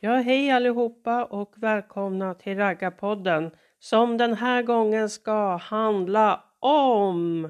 Ja, hej allihopa och välkomna till Raggarpodden som den här gången ska handla om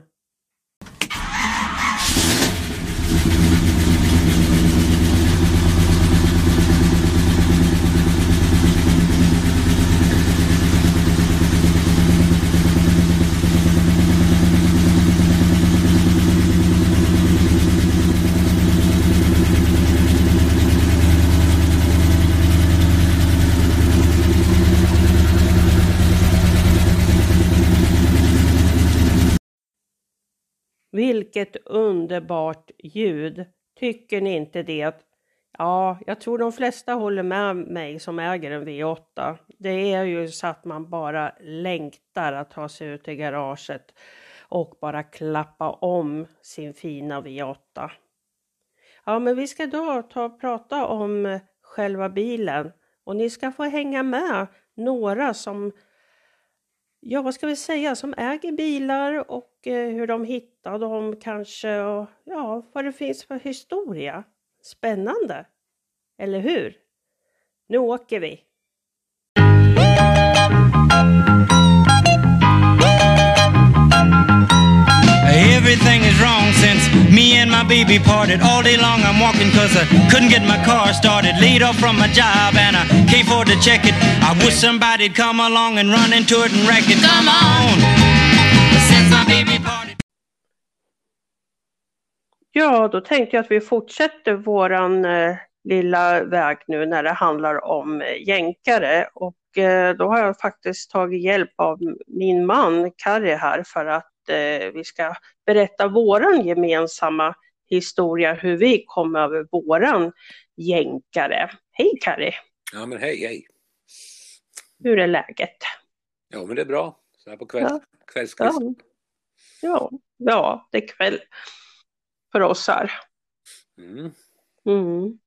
Vilket underbart ljud! Tycker ni inte det? Ja, jag tror de flesta håller med mig som äger en V8. Det är ju så att man bara längtar att ta sig ut i garaget och bara klappa om sin fina V8. Ja, men vi ska då ta och prata om själva bilen och ni ska få hänga med några som ja, vad ska vi säga, som äger bilar och eh, hur de hittar dem kanske och ja, vad det finns för historia. Spännande, eller hur? Nu åker vi! Everything since me and my baby parted. All day long I'm walking cause I couldn't get my car started. Laid off from my job and I can't afford to check it. I wish somebody'd come along and run into it and wreck it. Come on! Since my baby parted. Ja, då tänkte jag att vi fortsätter våran eh, lilla väg nu när det handlar om eh, jänkare och eh, då har jag faktiskt tagit hjälp av min man Kari här för att vi ska berätta våran gemensamma historia hur vi kom över våran jänkare. Hej Kari! Ja men hej hej! Hur är läget? Ja men det är bra. Så här på kväll, Ja. kvällskvisten. Ja, ja, det är kväll för oss här. Mm. Mm.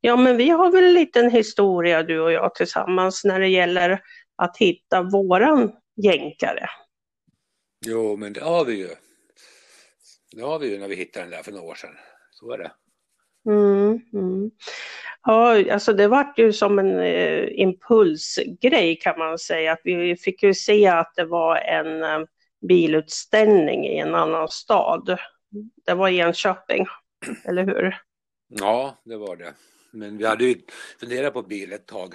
Ja, men vi har väl en liten historia du och jag tillsammans när det gäller att hitta våran jänkare. Jo men det har vi ju. Det har vi ju när vi hittade den där för några år sedan. Så är det. Mm, mm. Ja, alltså det vart ju som en eh, impulsgrej kan man säga. Att vi fick ju se att det var en eh, bilutställning i en annan stad. Det var i Enköping, eller hur? Ja det var det. Men vi hade ju funderat på bil ett tag.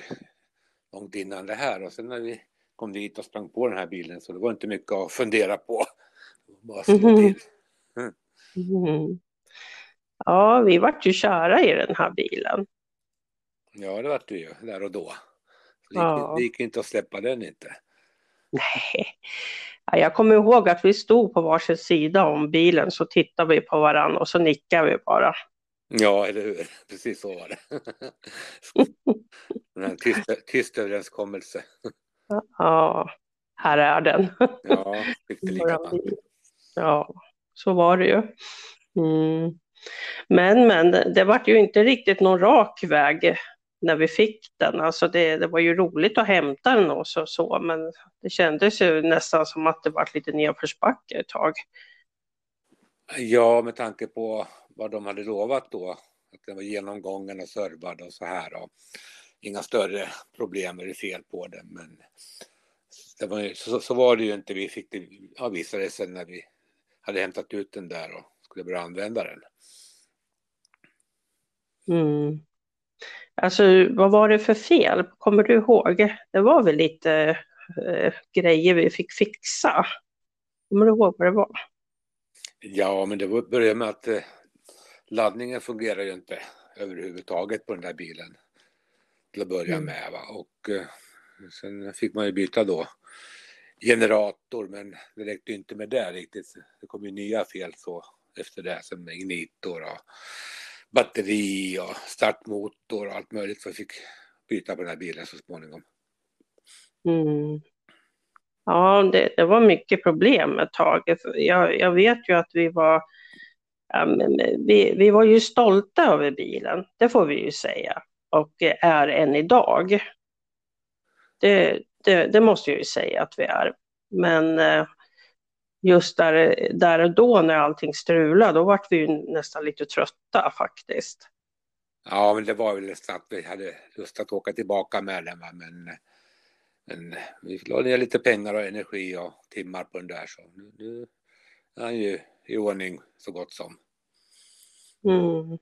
Långt innan det här och sen när vi kom dit och sprang på den här bilen så det var inte mycket att fundera på. Bara slå till. Mm. Ja, vi vart ju kära i den här bilen. Ja det var det ju där och då. Det gick, Ja. det gick inte att släppa den inte. Nej. Ja, Jag kommer ihåg att vi stod på varsin sida om bilen så tittade vi på varandra och så nickade vi bara. Ja, eller hur? Precis så var det. En tyst, tyst överenskommelse. Ja, här är den. Ja. Ja, så var det ju. Mm. Men, men det vart ju inte riktigt någon rak väg när vi fick den. Alltså det, det var ju roligt att hämta den och så, så, men det kändes ju nästan som att det vart lite nedförsbacke ett tag. Ja, med tanke på vad de hade lovat då. Att den var genomgången och servad och så här. Och inga större problem eller fel på den. Men det var, så, så var det ju inte. Vi fick det ja, visade det sig när vi hade hämtat ut den där och skulle börja använda den. Mm. Alltså vad var det för fel? Kommer du ihåg? Det var väl lite eh, grejer vi fick fixa. Kommer du ihåg vad det var? Ja, men det började med att eh, laddningen fungerar ju inte överhuvudtaget på den där bilen. Till att börja Mm. med. Va? Och eh, sen fick man ju byta då generator, men det räckte inte med det riktigt. Det kom ju nya fel så efter det, som ignitor och batteri och startmotor och allt möjligt. Så vi fick byta på den här bilen så småningom. Mm. Ja, det, det var mycket problem ett tag. Jag, jag vet ju att vi var, men vi, vi var ju stolta över bilen, det får vi ju säga, och är än idag. Det, det, det måste jag ju säga att vi är. Men eh, just där, där och då när allting strulade, då vart vi ju nästan lite trötta faktiskt. Ja, men det var väl så att vi hade lust att åka tillbaka med den. Men, men vi la ner lite pengar och energi och timmar på den där. Så nu, nu är han ju i ordning så gott som. Mm.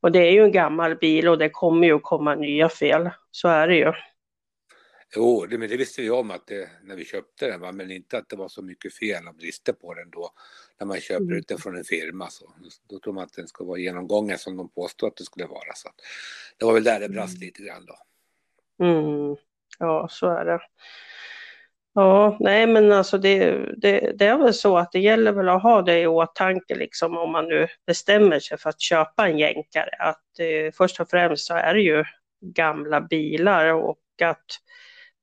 Och det är ju en gammal bil och det kommer ju att komma nya fel. Så är det ju. Jo, det, men det visste vi om att det, när vi köpte den, va? men inte att det var så mycket fel och brister på den då. När man köper mm. ut den från en firma så då tror man att den ska vara genomgången som de påstår att det skulle vara. Så det var väl där det brast mm. lite grann då. Mm. Ja, så är det. Ja, nej men alltså det, det, det, är väl så att det gäller väl att ha det i åtanke liksom om man nu bestämmer sig för att köpa en jänkare. Att eh, först och främst så är det ju gamla bilar och att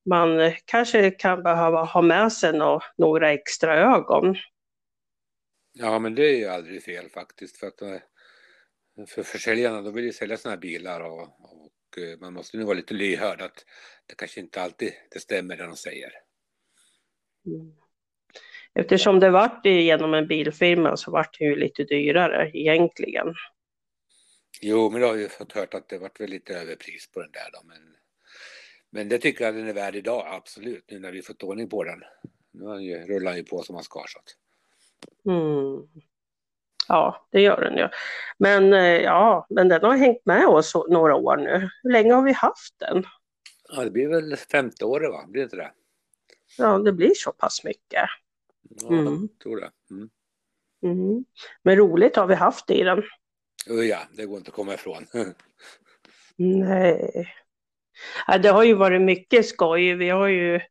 man kanske kan behöva ha med sig no några extra ögon. Ja, men det är ju aldrig fel faktiskt. För, att, eh, för försäljarna, de vill ju sälja sådana här bilar och, och eh, man måste nu vara lite lyhörd att det kanske inte alltid det stämmer det de säger. Eftersom det vart genom en bilfirma så vart det ju lite dyrare egentligen. Jo, men då har ju fått hört att det vart väl lite överpris på den där då, men men det tycker jag den är värd idag, absolut, nu när vi fått ordning på den. Nu ju, rullar ju på som man ska. Så att. Mm. Ja, det gör den ju. Men eh, ja, men den har hängt med oss några år nu. Hur länge har vi haft den? Ja, det blir väl femte året, va? Blir det inte det? Ja, det blir så pass mycket. Ja, mm. jag tror det. Mm. Mm. Men roligt har vi haft i den. Ja, det går inte att komma ifrån. Nej. Ja, det har ju varit mycket skoj. Vi har ju eh,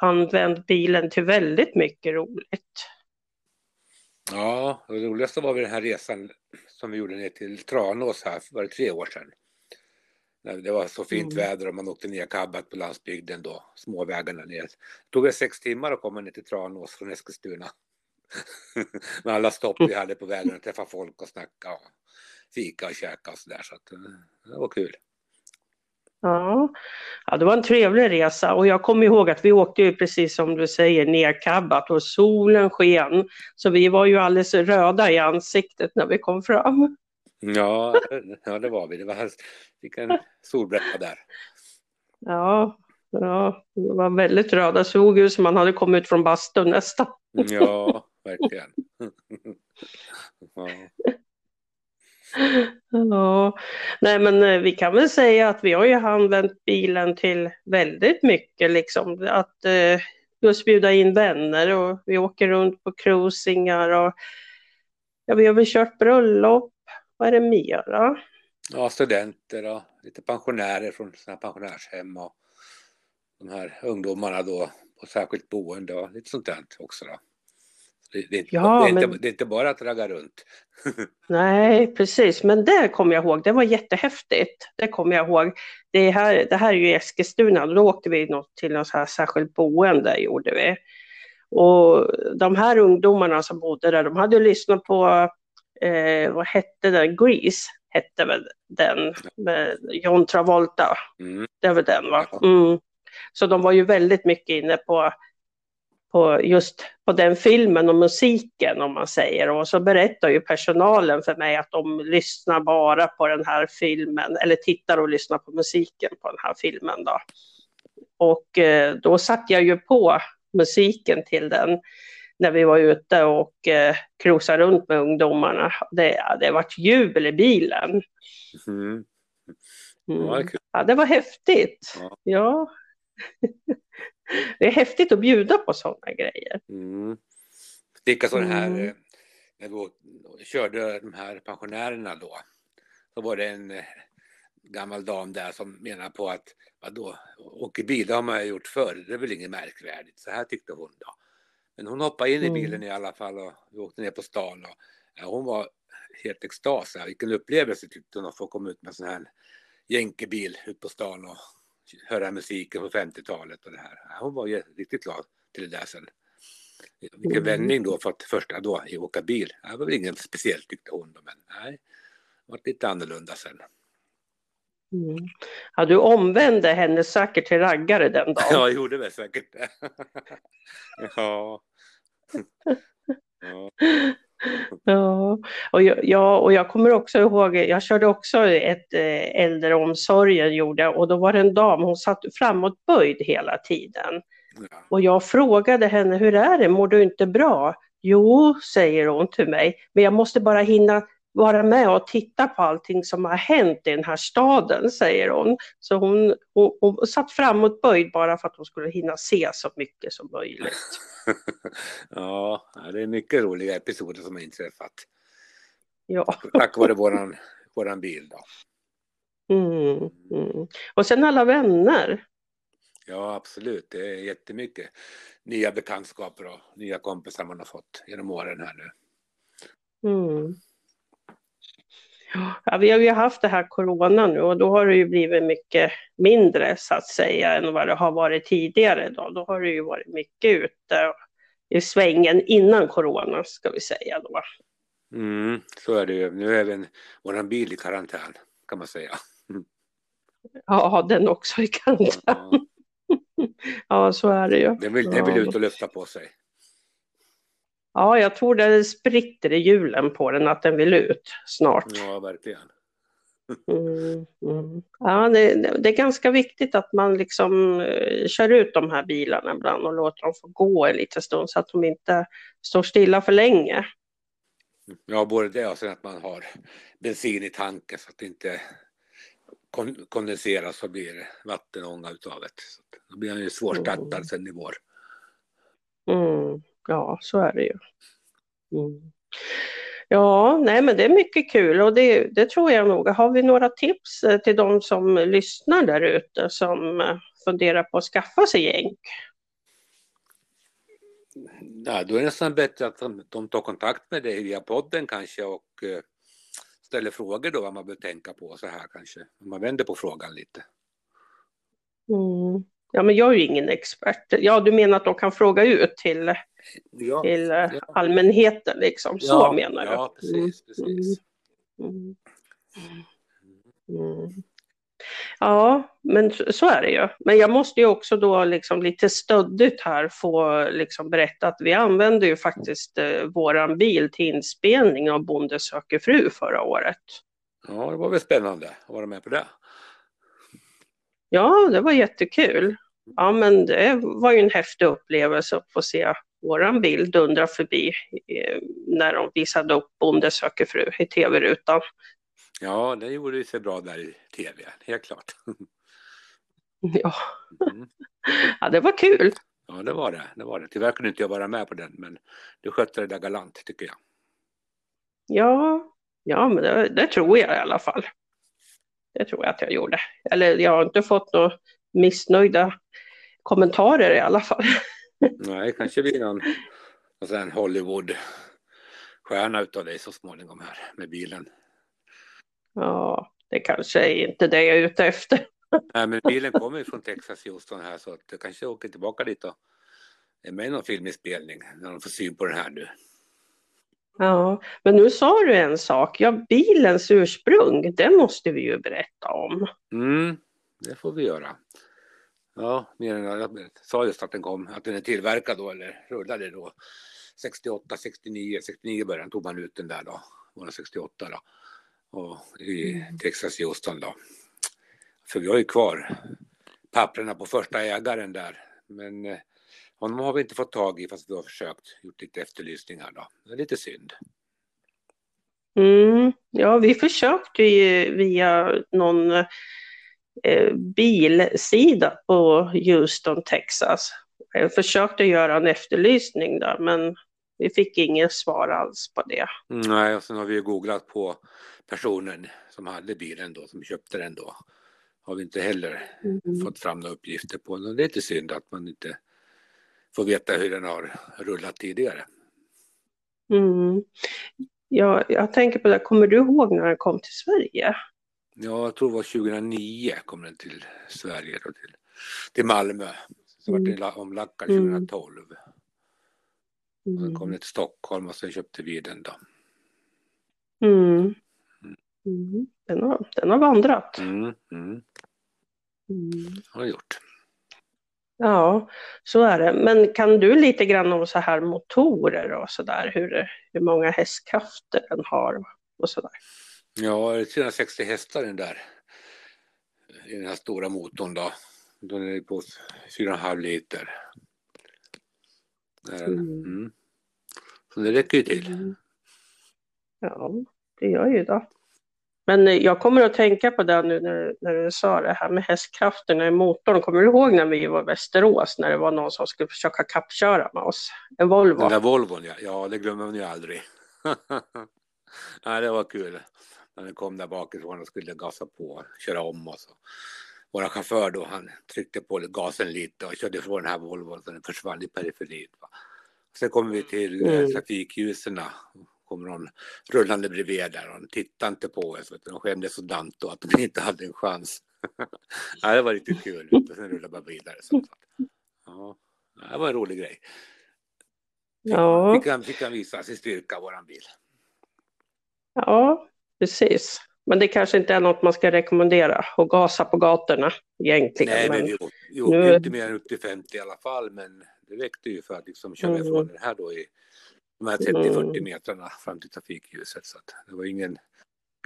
använt bilen till väldigt mycket roligt. Ja, det roligaste var väl den här resan som vi gjorde ner till Tranås här, var det tre år sedan. Det var så fint mm. väder och man åkte ner kabbat på landsbygden då, småvägarna ner. Det tog väl sex timmar att komma ner till Tranås från Eskilstuna. Med alla stopp vi hade på vägen och träffa folk och snacka och fika och käka och sådär. Så att eh, det var kul. Ja. ja, det var en trevlig resa och jag kommer ihåg att vi åkte ju precis som du säger nerkabbat och solen sken. Så vi var ju alldeles röda i ansiktet när vi kom fram. Ja, ja det var vi. Det var, fick en solbränna där. Ja, ja, det var väldigt röda. Såg ut som man hade kommit ut från bastun nästan. Ja, verkligen. Ja. Ja, nej men eh, vi kan väl säga att vi har ju använt bilen till väldigt mycket liksom att eh, just bjuda in vänner och vi åker runt på cruisingar och ja, vi har väl kört bröllop. Vad är det mer då? Ja, studenter och lite pensionärer från sina pensionärshem och de här ungdomarna då på särskilt boende och lite sånt där också då. Det, det, är inte, ja, det, är men... det är inte bara att ragga runt. Nej, precis. Men det kommer jag ihåg. Det var jättehäftigt. Det kommer jag ihåg. Det här, det här är ju Eskilstuna. Då åkte vi till något här särskilt boende. Gjorde vi. Och de här ungdomarna som bodde där, de hade lyssnat på, eh, vad hette den, Grease hette väl den, med John Travolta. Mm. Det var den va? Mm. Så de var ju väldigt mycket inne på på just på den filmen och musiken om man säger. Och så berättar ju personalen för mig att de lyssnar bara på den här filmen eller tittar och lyssnar på musiken på den här filmen då. Och eh, då satte jag ju på musiken till den när vi var ute och eh, krosade runt med ungdomarna. Det, det varit jubel i bilen. Mm. Mm. Ja, det var häftigt. Ja. ja. det är häftigt att bjuda på sådana grejer. Mm. Likaså mm. här, eh, när vi körde de här pensionärerna då, så var det en eh, gammal dam där som menar på att vadå, åka bil det har man ju gjort förr, det är väl inget märkvärdigt, så här tyckte hon då. Men hon hoppade in i bilen mm. i alla fall och vi åkte ner på stan och ja, hon var helt extas. Vilken upplevelse tyckte hon att få komma ut med en sån här jänkebil ut på stan och höra musiken på 50-talet och det här. Hon var ju riktigt glad till det där sen. Vilken mm. vändning då för att första då i åka bil. Det var väl inget speciellt tyckte hon då, men nej, det var lite annorlunda sen. Mm. Ja, du omvände henne säkert till raggare den dagen. Ja, jag gjorde väl säkert det. ja. Ja. Ja, och jag, ja, och jag kommer också ihåg, jag körde också ett eh, äldreomsorgen gjorde och då var det en dam, hon satt framåtböjd hela tiden. Ja. Och jag frågade henne, hur är det, mår du inte bra? Jo, säger hon till mig, men jag måste bara hinna vara med och titta på allting som har hänt i den här staden, säger hon. Så hon, hon, hon satt framåtböjd bara för att hon skulle hinna se så mycket som möjligt. ja, det är mycket roliga episoder som har inträffat. Ja. Tack vare våran, våran bil då. Mm, mm. Och sen alla vänner. Ja, absolut. Det är jättemycket nya bekantskaper och nya kompisar man har fått genom åren här nu. Mm. Ja, vi har ju haft det här corona nu och då har det ju blivit mycket mindre så att säga än vad det har varit tidigare. Då, då har det ju varit mycket ute i svängen innan corona ska vi säga då. Mm, så är det ju. Nu är även våran bil i karantän kan man säga. Ja, den också i karantän. Ja, Ja, så är det ju. den vill, den vill ut och lufta på sig. Ja, jag tror det spritter i hjulen på den att den vill ut snart. Ja, verkligen. Mm, mm. Ja, det, det är ganska viktigt att man liksom eh, kör ut de här bilarna ibland och låter dem få gå en liten stund så att de inte står stilla för länge. Ja, både det och sen att man har bensin i tanken så att det inte kon- kondenseras och blir vattenånga utav det. Så då blir han ju svårstartad Mm. sen i vår. Mm, ja, så är det ju. Mm. Ja, nej men det är mycket kul och det, det tror jag nog. Har vi några tips eh, till de som lyssnar där ute som eh, funderar på att skaffa sig jänk? Ja, då är det nästan bättre att de, tar kontakt med dig via podden kanske och eh, ställer frågor då vad man bör tänka på så här kanske. Man vänder på frågan lite. Mm. Ja, men jag är ju ingen expert. Ja, du menar att de kan fråga ut till, Ja, till eh, ja. allmänheten liksom? Så menar du? Ja, precis, precis. Mm. Mm. Ja, men så så är det ju. Men jag måste ju också då liksom lite stöddigt här få liksom berätta att vi använde ju faktiskt eh, våran bil till inspelning av Bonde söker fru förra året. Ja, det var väl spännande att vara med på det. Ja, det var jättekul. Ja, men det var ju en häftig upplevelse att få se våran bil dundra förbi eh, när de visade upp Bonde söker fru i tv-rutan. Ja, det gjorde ju sig bra där i tv, helt klart. Ja. Mm. ja, det var kul. Ja, det var det. det var det. Tyvärr kunde inte jag vara med på den, men du skötte det där galant tycker jag. Ja, ja men det, det tror jag i alla fall. Det tror jag att jag gjorde. Eller jag har inte fått några missnöjda kommentarer i alla fall. Nej, kanske blir någon, sån här Hollywood-stjärna utav dig så småningom här med bilen. Ja, det kanske är inte det jag är ute efter. Nej, men bilen kommer ju från Texas, Houston här så att jag kanske åker tillbaka dit och är med i någon filminspelning när de får syn på den här nu. Ja, men nu sa du en sak. Ja, bilens ursprung, det måste vi ju berätta om. Mm, det får vi göra. Ja, mer än jag sa just att den kom, att den är tillverkad då eller rullade då 68, 69, 69 början tog man ut den där då, var det 68 då. Och i Texas Houston då. För vi har ju kvar papperna på första ägaren där. Men eh, honom har vi inte fått tag i fast vi har försökt, gjort lite efterlysningar då. Det är lite synd. Mm, ja, vi försökte ju via någon eh, bilsida på Houston, Texas. Jag försökte göra en efterlysning där, men vi fick inget svar alls på det. Nej, och sen har vi ju googlat på personen som hade bilen då, som köpte den då. Har vi inte heller Mm. fått fram några uppgifter på. Det är lite synd att man inte får veta hur den har rullat tidigare. Mm. Ja, jag tänker på det, kommer du ihåg när den kom till Sverige? Ja, jag tror det var 2009 kom den till Sverige då, till, till Malmö. Så vart den la- omlackad Mm. 2012. Och sen kom den till Stockholm och sen köpte vi den då. Mm. Mm. Den, har, den har vandrat. Mm, mm, Mm. har gjort. Ja, så är det. Men kan du lite grann om så här motorer och så där, hur, hur många hästkrafter den har och så där? Ja, det är 360 hästar den där, i den här stora motorn då. Den är på 4,5 liter. Mm. Mm. Så det räcker ju till. Mm. Ja, det gör ju det. Men jag kommer att tänka på det nu när, när du sa det här med hästkrafterna i motorn. Kommer du ihåg när vi var i Västerås när det var någon som skulle försöka kappköra med oss? En Volvo. Den där Volvon ja, ja det glömmer man ju aldrig. Nej, det var kul. När den kom där bakifrån och skulle gasa på, och köra om oss. Vår chaufför då, han tryckte på gasen lite och körde ifrån den här Volvon så den försvann i periferin. Sen kommer vi till eh, mm. trafikljusen kommer någon rullande bredvid där och de tittade inte på oss. De skämdes sådant då att de inte hade en chans. ja, det var riktigt kul. Och sen rullade bara vidare. Så. Ja, det var en rolig grej. Ja. Fick, han, fick han visa sin styrka, våran bil. Ja, precis. Men det kanske inte är något man ska rekommendera att gasa på gatorna egentligen. Nej, men vi, vi åkte nu... inte mer än upp till 50 i alla fall, men det räckte ju för att liksom köra mm. ifrån den här då i de här 30-40 mm. metrarna fram till trafikljuset. Så det var ingen,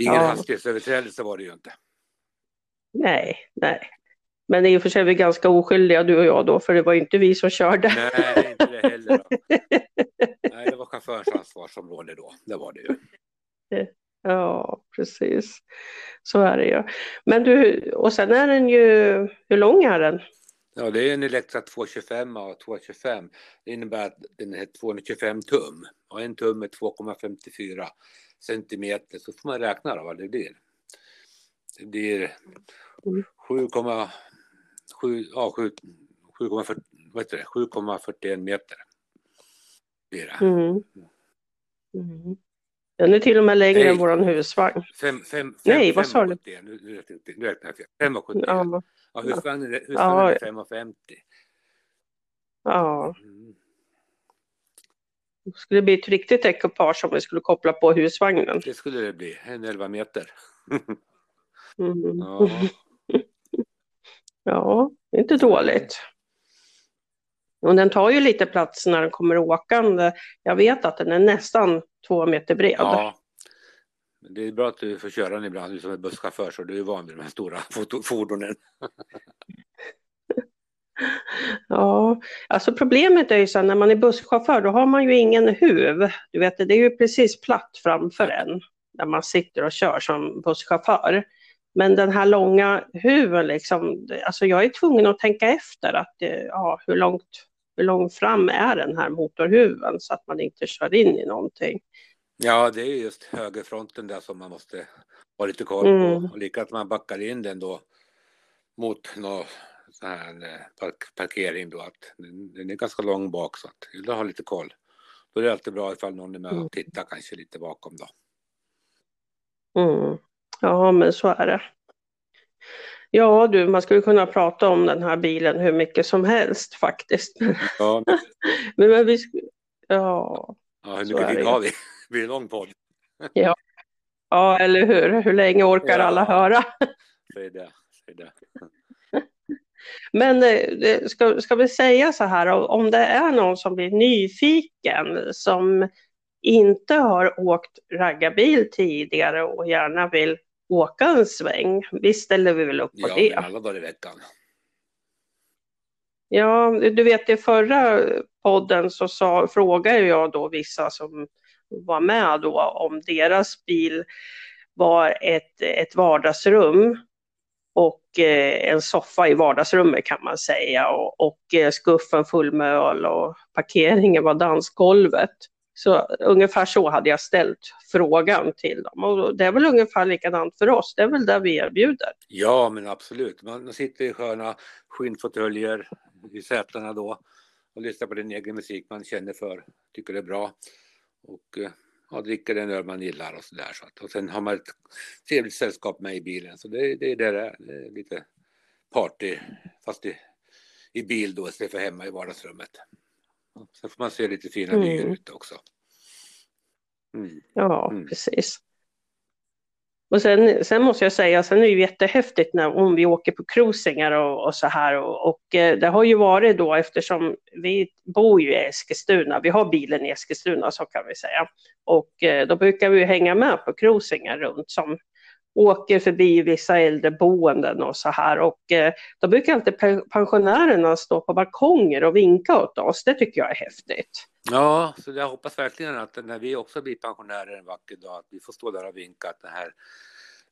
ingen ja. hastighetsöverträdelse var det ju inte. Nej, nej. Men i och för sig är vi ganska oskyldiga du och jag då, för det var ju inte vi som körde. Nej, inte det heller. Då. nej, det var chaufförens ansvarsområde då, det var det ju. Ja, precis. Så är det ju. Men du, och sen är den ju, hur lång är den? Ja, det är en Elektra 225 och 225. Det innebär att den är 225 tum och en tum är 2,54 centimeter. Så får man räkna då vad det blir. Det blir 7,41 ja, 7,41 meter. Blir det. Mm. Mm. Den är till och med längre Nej. än våran husvagn. Fem, fem, Nej, vad sa du? Nu, nu, räknar jag fel. 5,71. Ja. Ja, husvagnen, husvagnen är 5,50. Ja. Mm. Det skulle bli ett riktigt ekipage om vi skulle koppla på husvagnen. Det skulle det bli, en 11 meter. mm. Ja. ja, inte dåligt. Och den tar ju lite plats när den kommer åkande. Jag vet att den är nästan två meter bred. Ja, det är bra att du får köra den ibland, du som är busschaufför så du är van vid de här stora fordonen. ja, alltså problemet är ju så när man är busschaufför då har man ju ingen huv. Du vet, det är ju precis platt framför en när man sitter och kör som busschaufför. Men den här långa huven, liksom, alltså jag är tvungen att tänka efter att, eh, ja, hur, långt, hur långt fram är den här motorhuven så att man inte kör in i någonting. Ja, det är just högerfronten där som man måste ha lite koll på. Mm. Och lika att man backar in den då mot någon sån här eh, park parkering då att den, är ganska lång bak så att jag ha lite koll. Då är det alltid bra ifall någon är med och mm. tittar kanske lite bakom då. Mm. Ja, men så är det. Ja du, man skulle kunna prata om den här bilen hur mycket som helst faktiskt. Ja, men... men, men vi... Ja, ja hur mycket tid har vi? blir en lång podd. ja. ja, eller hur? Hur länge orkar ja. alla höra? Säg det. Säg det. Men eh, ska, ska vi säga så här, om det är någon som blir nyfiken som inte har åkt raggarbil tidigare och gärna vill åka en sväng, visst ställer vi väl upp på ja, det? Ja, alla dagar i veckan. Ja, du vet i förra podden så sa, frågade jag då vissa som var med då om deras bil var ett, ett vardagsrum och eh, en soffa i vardagsrummet kan man säga och, och eh, skuffen full med öl och parkeringen var dansgolvet. Så ungefär så hade jag ställt frågan till dem och det är väl ungefär likadant för oss, det är väl det vi erbjuder. Ja men absolut, man sitter i sköna skinnfåtöljer i sätena då och lyssnar på den egen musik man känner för, tycker det är bra och eh, ja, dricker den öl man gillar och sådär. Så och sen har man ett trevligt sällskap med i bilen så det, det är det det. Det är lite party fast i, i bil då istället för hemma i vardagsrummet. Sen får man se lite fina mm. ute också. Mm. Ja, mm. precis. Och sen, sen måste jag säga, sen är det ju jättehäftigt när, om vi åker på cruisingar och, och så här. Och, och, eh, det har ju varit då eftersom vi bor ju i Eskilstuna, vi har bilen i Eskilstuna så kan vi säga. Och eh, då brukar vi hänga med på cruisingar runt som åker förbi vissa äldreboenden och så här. Och eh, då brukar inte pensionärerna stå på balkonger och vinka åt oss. Det tycker jag är häftigt. Ja, så jag hoppas verkligen att när vi också blir pensionärer en vacker dag, att vi får stå där och vinka att det här,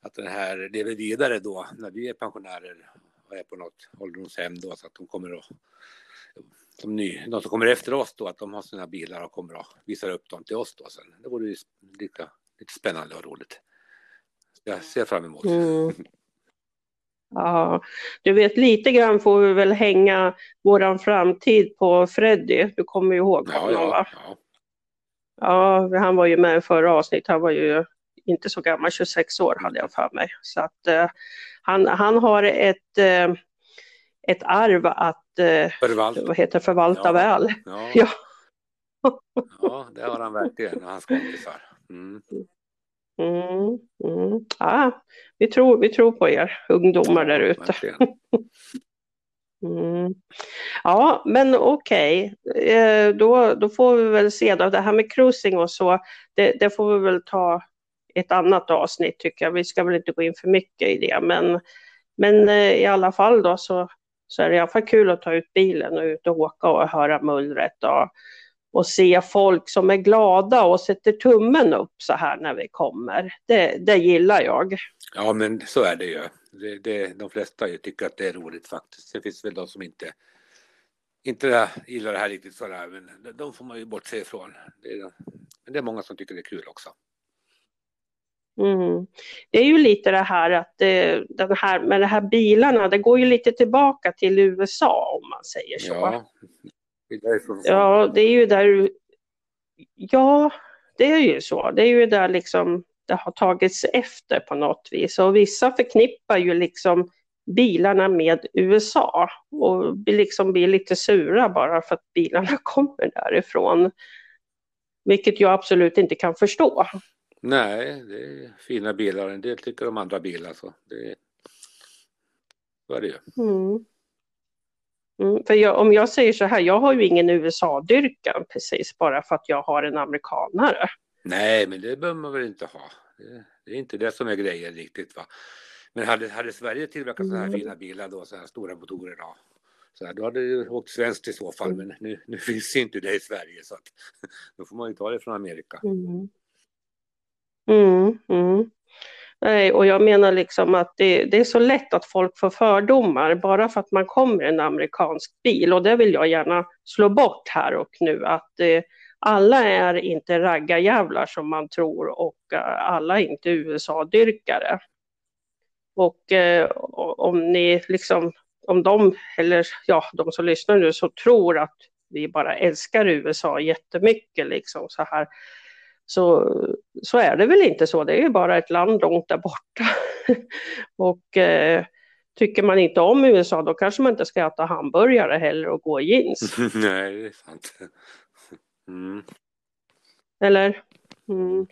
att det här lever vidare då när vi är pensionärer och är på något ålderdomshem då så att de kommer att som ny, de som kommer efter oss då, att de har sina bilar och kommer och visar upp dem till oss då sen. Det vore ju lite, lite spännande och roligt. Jag ser fram emot. Mm. Ja, du vet lite grann får vi väl hänga våran framtid på Freddy. Du kommer ju ihåg honom ja, va? Ja. ja, han var ju med i förra avsnittet. Han var ju inte så gammal, 26 år hade jag för mig. Så att uh, han, han har ett, uh, ett arv att uh, förvalta, vad heter, förvalta ja, väl. Ja. ja. ja, det har han verkligen, hans kompisar. Mm. Mm, mm. Ja, vi, tror, vi tror på er ungdomar där ute. Mm. Ja, men okej, okay. Eh, då, då får vi väl se då. Det här med cruising och så, det, det, får vi väl ta ett annat avsnitt tycker jag. Vi ska väl inte gå in för mycket i det, men, men eh, i alla fall då så, så är det i alla fall kul att ta ut bilen och ut och åka och höra mullret och och se folk som är glada och sätter tummen upp så här när vi kommer. Det, det gillar jag. Ja, men så är det ju. Det, det, de flesta tycker att det är roligt faktiskt. Sen finns det väl de som inte, inte gillar det här riktigt sådär, men de får man ju bortse ifrån. Det men det är många som tycker det är kul också. Mm. Det är ju lite det här att det, den här, med de här bilarna, det går ju lite tillbaka till USA om man säger så. Ja, Ja, det är ju där... Ja, det är ju så. Det är ju där liksom det har tagits efter på något vis. Och vissa förknippar ju liksom bilarna med USA och liksom blir lite sura bara för att bilarna kommer därifrån. Vilket jag absolut inte kan förstå. Nej, det är fina bilar. En del tycker om andra bilar. Så det, så är det ju. Mm. Mm, för jag, om jag säger så här, jag har ju ingen USA-dyrkan precis bara för att jag har en amerikanare. Nej, men det behöver man väl inte ha. Det, det är inte det som är grejen riktigt. Va? Men hade, hade Sverige tillverkat mm. sådana här fina bilar då, så här stora motorer då, så här, då hade det åkt svenskt i så fall. Mm. Men nu, nu finns inte det i Sverige så att då får man ju ta det från Amerika. Mm. Mm, mm. Nej, och jag menar liksom att det, det, är så lätt att folk får fördomar bara för att man kommer i en amerikansk bil och det vill jag gärna slå bort här och nu att eh, alla är inte raggarjävlar som man tror och eh, alla är inte USA-dyrkare. Och eh, om ni liksom, om de, eller ja, de som lyssnar nu så tror att vi bara älskar USA jättemycket liksom så här så, så är det väl inte så. Det är ju bara ett land långt där borta. och eh, tycker man inte om USA då kanske man inte ska äta hamburgare heller och gå i jeans. Nej, det är sant. Mm. Eller? Mm.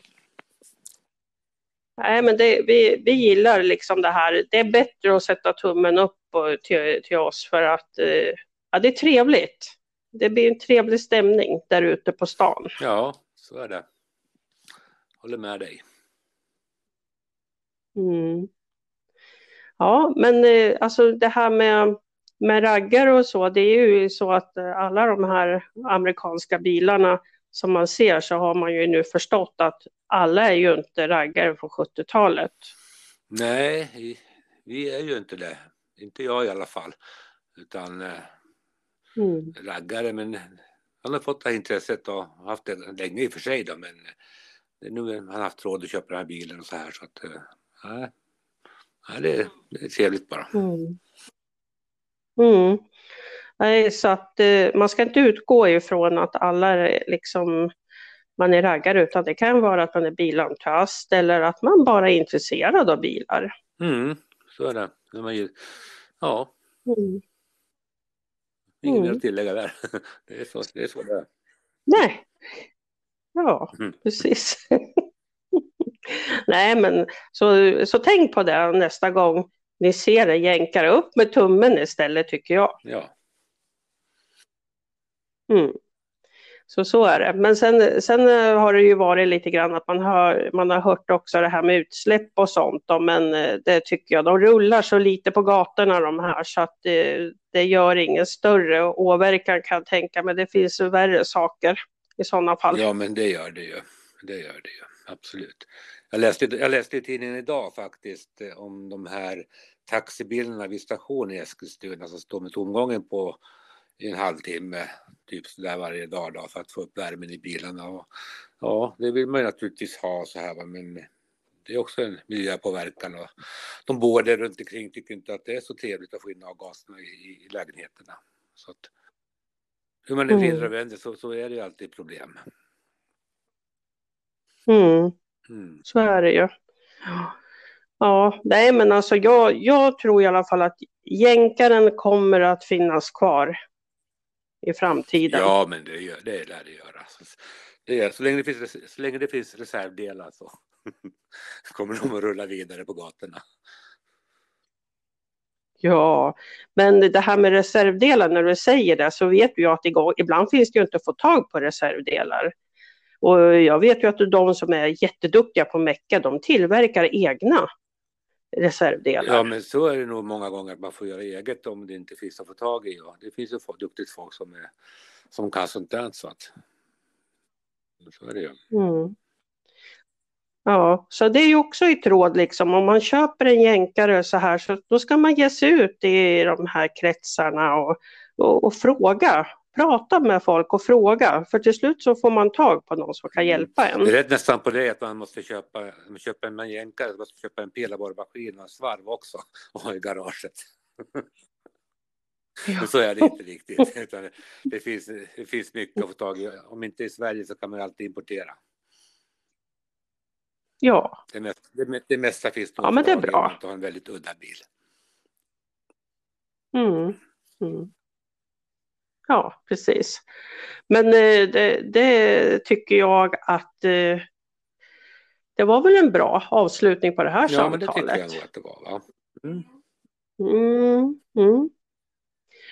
Nej, men det, vi, vi gillar liksom det här. Det är bättre att sätta tummen upp till, till oss för att eh, ja, det är trevligt. Det blir en trevlig stämning där ute på stan. Ja, så är det håller med dig. Mm. Ja, men eh, alltså det här med, med raggar och så, det är ju så att eh, alla de här amerikanska bilarna som man ser så har man ju nu förstått att alla är ju inte raggare från 70-talet. Nej, vi är ju inte det. Inte jag i alla fall. Utan eh, mm. raggare, men han har fått det här intresset och haft det länge i och för sig då, men nu har han haft råd att köpa den här bilen och så här så att eh, nej, nej det, det är trevligt bara. Mm. Mm. Nej, så att eh, man ska inte utgå ifrån att alla är liksom man är raggare utan det kan vara att man är bilentusiast eller att man bara är intresserad av bilar. Mm, så är det. Ja. Mm. Inget mer att mm. tillägga där. Det är så det är. Så det är. Nej, Ja, mm. precis. Nej, men så, så tänk på det nästa gång ni ser en jänkare. Upp med tummen istället tycker jag. Ja. Mm. Så så är det. Men sen, sen eh, har det ju varit lite grann att man har, man har hört också det här med utsläpp och sånt. Då, men eh, det tycker jag, de rullar så lite på gatorna de här så att det, det gör ingen större åverkan kan jag tänka mig. Det finns värre saker i sådana fall. Ja, men det gör det ju. Det gör det ju, absolut. Jag läste, jag läste i tidningen idag faktiskt eh, om de här taxibilarna vid stationen i Eskilstuna som står med tomgången på i en halvtimme, typ sådär varje dag då, för att få upp värmen i bilarna. Och, ja, det vill man ju naturligtvis ha så här, men det är också en miljöpåverkan och de boende runt omkring tycker inte att det är så trevligt att få in avgaserna i, i lägenheterna. Så att, hur man än vrider och Mm. vänder så, så är det ju alltid problem. Mm. Mm. Så är det ju. Ja, nej men alltså jag, jag tror i alla fall att jänkaren kommer att finnas kvar i framtiden. Ja, men det, gör, det lär det göra. Så, det är, så, länge det finns, så länge det finns reservdelar så kommer de att rulla vidare på gatorna. Ja, men det här med reservdelar, när du säger det så vet ju att igång, ibland finns det ju inte att få tag på reservdelar. Och jag vet ju att de som är jätteduktiga på mecka, de tillverkar egna reservdelar. Ja, men så är det nog många gånger att man får göra eget om det inte finns att få tag i. Och det finns ju duktigt folk som, är, som kan sånt där. Så, att, så är det ju. Mm. Ja, så det är ju också i tråd liksom. Om man köper en jänkare så här så då ska man ge sig ut i de här kretsarna och, och, och fråga. Prata med folk och fråga. För till slut så får man tag på någon som kan hjälpa en. Det är rätt nästan på det att man måste köpa, man köper en jänkare, man måste köpa en pelarborrmaskin och en svarv också och ha i garaget. Men så är det inte riktigt. Det, finns, det finns mycket att få tag i. Om inte i Sverige så kan man alltid importera. Ja, Det, mest, det, det mesta finns nog Ja, men det är att bra. inte har en väldigt udda bil. mm. Mm. ja precis. Men eh, det, det tycker jag att eh, det var väl en bra avslutning på det här Ja, men det samtalet. tycker jag nog att det var. Va? Mm. Mm, mm.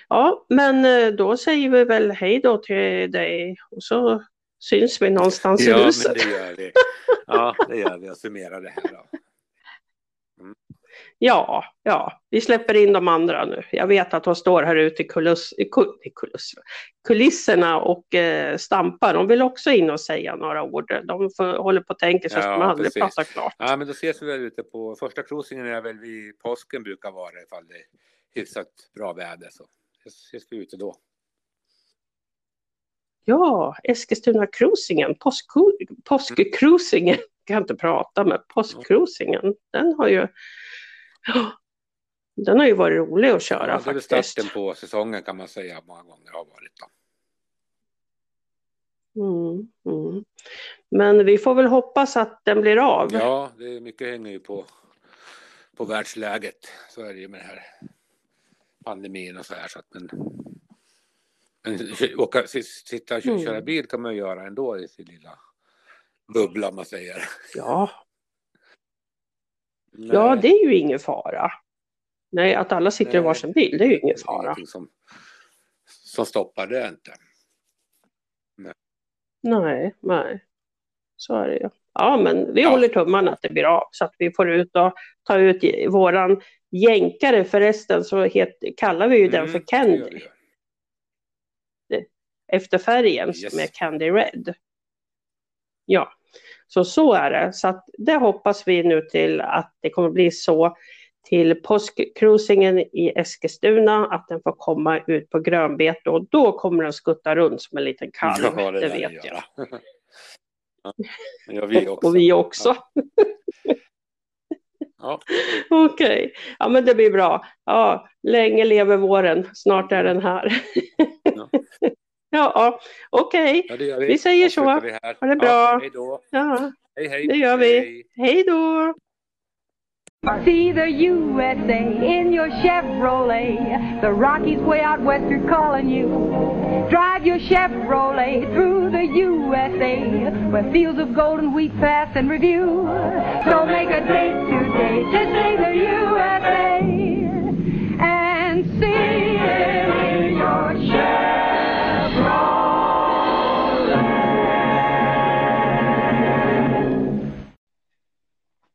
Ja, men eh, då säger vi väl hej då till dig och så syns vi någonstans i Ja, men huset. det gör vi. Ja, det gör vi och summerar det här då. Ja, ja, vi släpper in de andra nu. Jag vet att de står här ute i, kuliss, i kul, i kuliss, kulisserna och eh, stampar. De vill också in och säga några ord. De får, håller på att tänka sig att Ja, de aldrig precis. pratar klart. Ja, men då ses vi väl ute på första cruisingen är väl vid påsken brukar vara ifall det är hyfsat bra väder så ses vi ute då. Ja, Eskilstuna-cruisingen, påsk- påskcruisingen, kan jag inte prata med, påskcruisingen, den har ju den har ju varit rolig att köra Ja, det är faktiskt. starten på säsongen kan man säga många gånger har varit då. Mm, mm. Men vi får väl hoppas att den blir av. Ja, det är mycket hänger ju på, på världsläget. Så är det ju med det här pandemin och så här. Så att, men åka, sitta och Mm. köra bil kan man göra ändå i sin lilla bubbla man säger. Ja, ja, det är ju ingen fara. Nej, att alla sitter i Nej, varsin bil, det är ju ingen fara. som, som stoppar det inte. Nej, nej. Så är det ju. Ja, men vi Ja. håller tummarna att det blir av så att vi får ut och ta ut i- våran jänkare förresten så het, kallar vi ju den Mm, för det gör Candy. Efter färgen Yes. som är Candy Red. Ja, så så är det. Så att det hoppas vi nu till att det kommer bli så till påskcruisingen i Eskilstuna att den får komma ut på grönbete och då kommer den skutta runt som en liten kalv. Ja, det lär vet det jag. ja, det vi också. Och vi också. Ja. Okej, ja men det blir bra. Ja, länge lever våren, snart är den här. Ja. ja, okej. Ja, det gör vi. Vi säger så. Avslutar vi här. Ha det bra. Ja, hej då. Ja, Hej, hej. det gör vi. Hej. hej då! See the USA in your Chevrolet. The Rockies way out west are calling you. Drive your Chevrolet through the USA, where fields of golden wheat pass and review. So make a date today to see the USA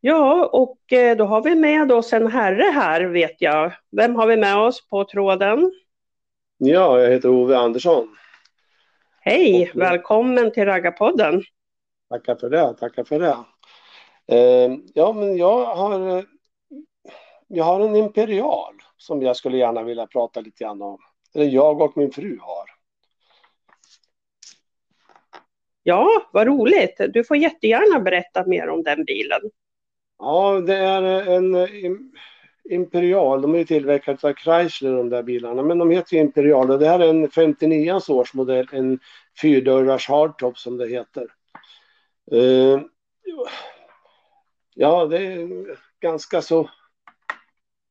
Ja, och eh, då har vi med oss en herre här vet jag. Vem har vi med oss på tråden? Ja, jag heter Ove Andersson. Hej, Och- välkommen till Raggarpodden. Tackar för det, tackar för det. Eh, ja, men jag har, eh, jag har en imperial som jag skulle gärna vilja prata lite grann om. Eller jag och min fru har. Ja, vad roligt. Du får jättegärna berätta mer om den bilen. Ja, det är eh, en eh, Imperial. De är ju tillverkade av Chrysler de där bilarna, men de heter ju Imperial och det här är en 59 årsmodell, en fyrdörrars hardtop som det heter. Eh, ja, det är en ganska så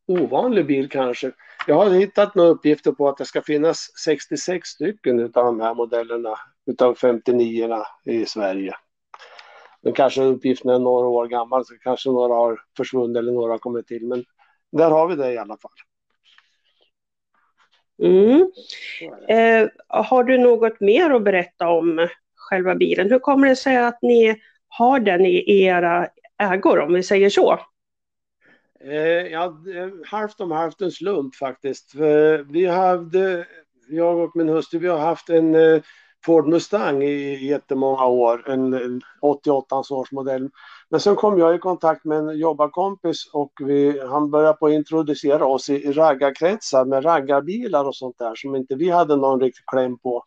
ovanlig bil kanske. Jag har hittat några uppgifter på att det ska finnas 66 stycken av de här modellerna utav 59 i Sverige. Men kanske uppgiften är några år gammal så kanske några har försvunnit eller några har kommit till. Men där har vi det i alla fall. Mm. Eh, har du något mer att berätta om själva bilen? Hur kommer det sig att ni har den i era ägor, om vi säger så? Eh, ja, det- halvt om halvt en slump faktiskt. Vi hade, jag och min hustru, vi har haft en eh, Ford Mustang i jättemånga år, en, 88 årsmodell. Men sen kom jag i kontakt med en jobbarkompis och vi, han började på att introducera oss i, i raggarkretsar med raggarbilar och sånt där som inte vi hade någon riktig kläm på.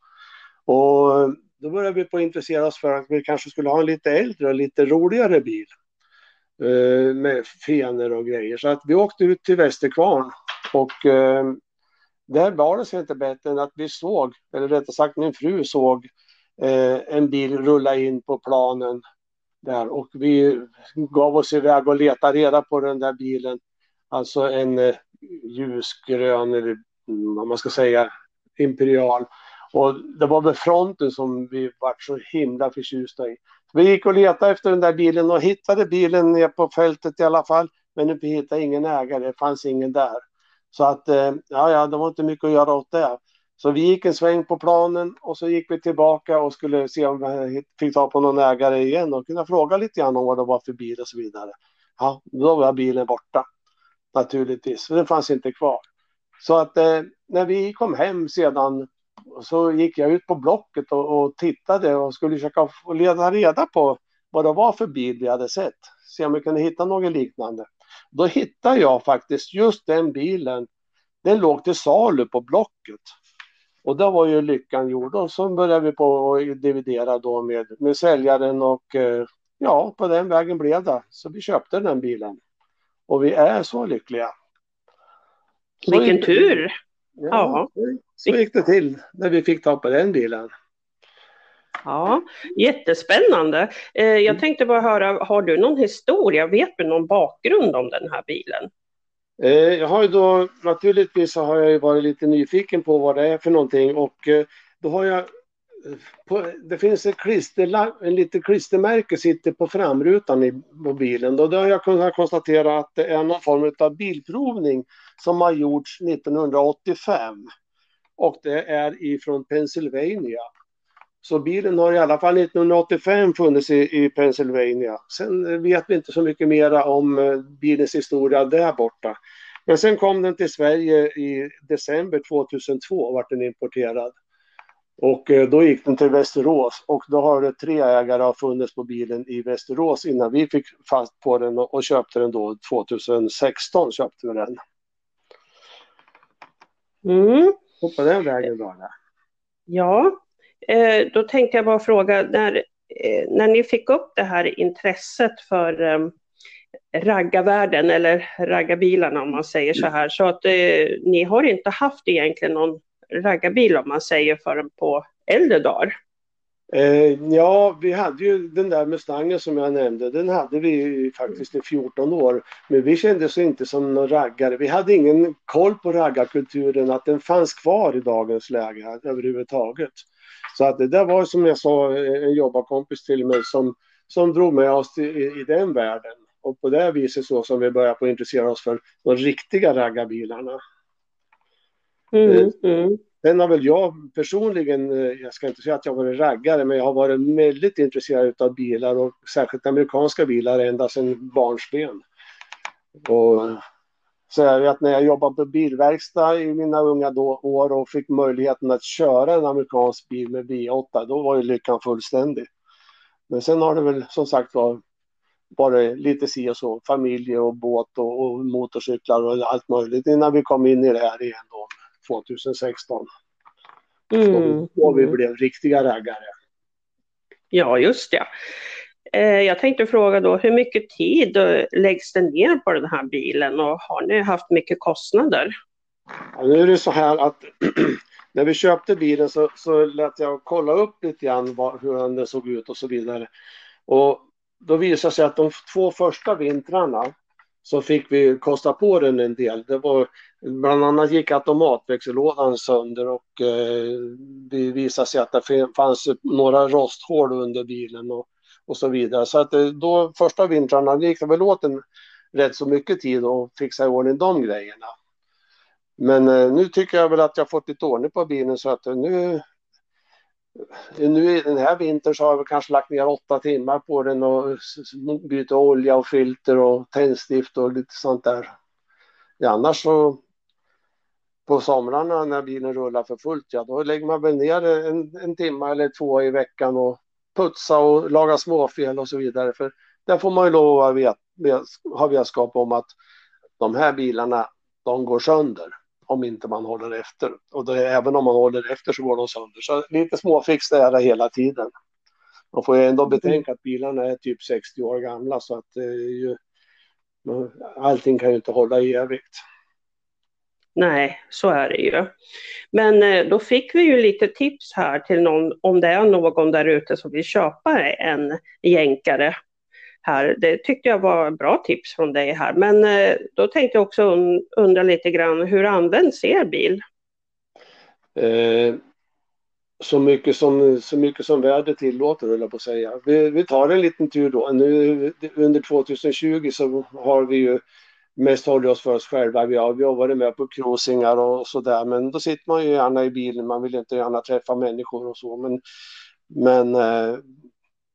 Och då började vi på att intressera oss för att vi kanske skulle ha en lite äldre och lite roligare bil eh, med fenor och grejer. Så att vi åkte ut till Västerkvarn och eh, där var det sig inte bättre än att vi såg, eller rättare sagt min fru såg eh, en bil rulla in på planen där och vi gav oss iväg och letade reda på den där bilen. Alltså en eh, ljusgrön eller vad man ska säga imperial. Och det var väl fronten som vi var så himla förtjusta i. Vi gick och letade efter den där bilen och hittade bilen ner på fältet i alla fall. Men vi hittade ingen ägare, det fanns ingen där. Så att, eh, ja, ja, det var inte mycket att göra åt det. Så vi gick en sväng på planen och så gick vi tillbaka och skulle se om vi fick ta på någon ägare igen och kunna fråga lite grann om vad det var för bil och så vidare. Ja, då var bilen borta. Naturligtvis, för den fanns inte kvar. Så att eh, när vi kom hem sedan så gick jag ut på Blocket och, och tittade och skulle försöka få leda reda på vad det var för bil vi hade sett. Se om vi kunde hitta något liknande. Då hittade jag faktiskt just den bilen. Den låg till salu på Blocket. Och då var ju lyckan gjord och så började vi på att dividera då med, med säljaren och eh, ja, på den vägen blev det. Så vi köpte den bilen. Och vi är så lyckliga. Så Vilken gick- tur! Ja, Ja. så gick det till när vi fick ta på den bilen. Ja, jättespännande. Eh, jag tänkte bara höra, har du någon historia? Vet du någon bakgrund om den här bilen? Eh, Jag har ju då naturligtvis så har jag ju varit lite nyfiken på vad det är för någonting och eh, då har jag på, det finns ett klisterla, en liten klistermärke sitter på framrutan i på bilen. Då, då har jag kunnat konstatera att det är någon form av bilprovning som har gjorts 1985. Och det är ifrån Pennsylvania. Så bilen har i alla fall 1985 funnits i, i Pennsylvania. Sen vet vi inte så mycket mera om eh, bilens historia där borta. Men sen kom den till Sverige i december 2002 vart den importerad. Och eh, då gick den till Västerås och då har det tre ägare funnits på bilen i Västerås innan vi fick fast på den och, och köpte den då 2016 köpte vi den. Mm. Och på den vägen det. Ja, eh, då tänkte jag bara fråga, när, eh, när ni fick upp det här intresset för eh, raggarvärlden eller raggarbilarna om man säger så här, så att eh, ni har inte haft egentligen någon raggarbil om man säger förrän på äldre dagar. Eh, ja, vi hade ju den där Mustangen som jag nämnde. Den hade vi faktiskt i 14 år. Men vi kände oss inte som några raggare. Vi hade ingen koll på raggarkulturen, att den fanns kvar i dagens läge överhuvudtaget. Så att det där var som jag sa en jobbarkompis till mig som, som drog med oss i, i den världen. Och på det viset så som vi började på intressera oss för de riktiga raggarbilarna. Mm, eh, mm. Sen har väl jag personligen, eh, jag ska inte säga att jag varit raggare, men jag har varit väldigt intresserad av bilar och särskilt amerikanska bilar ända sedan barnsben. Och så är det att när jag jobbade på bilverkstad i mina unga då, år och fick möjligheten att köra en amerikansk bil med V8, då var ju lyckan fullständig. Men sen har det väl som sagt var varit lite si och så, familj och båt och, och motorcyklar och allt möjligt innan vi kom in i det här igen då 2016. Mm. Då vi blev riktiga raggare. Ja, just det. Eh, jag tänkte fråga då, hur mycket tid eh, läggs det ner på den här bilen och har ni haft mycket kostnader? Ja, nu är det så här att när vi köpte bilen så, så lät jag kolla upp lite grann vad, hur den såg ut och så vidare. Och då visade det sig att de två första vintrarna så fick vi kosta på den en del. Det var, bland annat gick automatväxellådan sönder och eh, det visade sig att det fanns några rosthål under bilen och, och så vidare. Så att eh, då första vintrarna gick det väl åt en rätt så mycket tid att fixa i ordning de grejerna. Men eh, nu tycker jag väl att jag fått lite ordning på bilen så att eh, nu eh, nu i den här vintern så har vi kanske lagt ner åtta timmar på den och bytt olja och filter och tändstift och lite sånt där. Ja, annars så på somrarna när bilen rullar för fullt, ja då lägger man väl ner en, en timme eller två i veckan och putsa och laga småfel och så vidare. För där får man ju lov att vet, ha vetskap om att de här bilarna, de går sönder om inte man håller efter. Och det, även om man håller efter så går de sönder. Så lite småfix det är det hela tiden. Man får ju ändå mm. betänka att bilarna är typ 60 år gamla så att det är ju, allting kan ju inte hålla i evigt. Nej, så är det ju. Men eh, då fick vi ju lite tips här till någon, om det är någon där ute som vill köpa en jänkare här. Det tyckte jag var bra tips från dig här. Men eh, då tänkte jag också undra lite grann, hur används er bil? Eh, så, mycket som, så mycket som vädret tillåter, höll jag på att säga. Vi, vi tar en liten tur då. Nu, under 2020 så har vi ju mest hållit oss för oss själva. Vi har, vi har varit med på cruisingar och sådär, men då sitter man ju gärna i bilen. Man vill inte gärna träffa människor och så, men, men eh,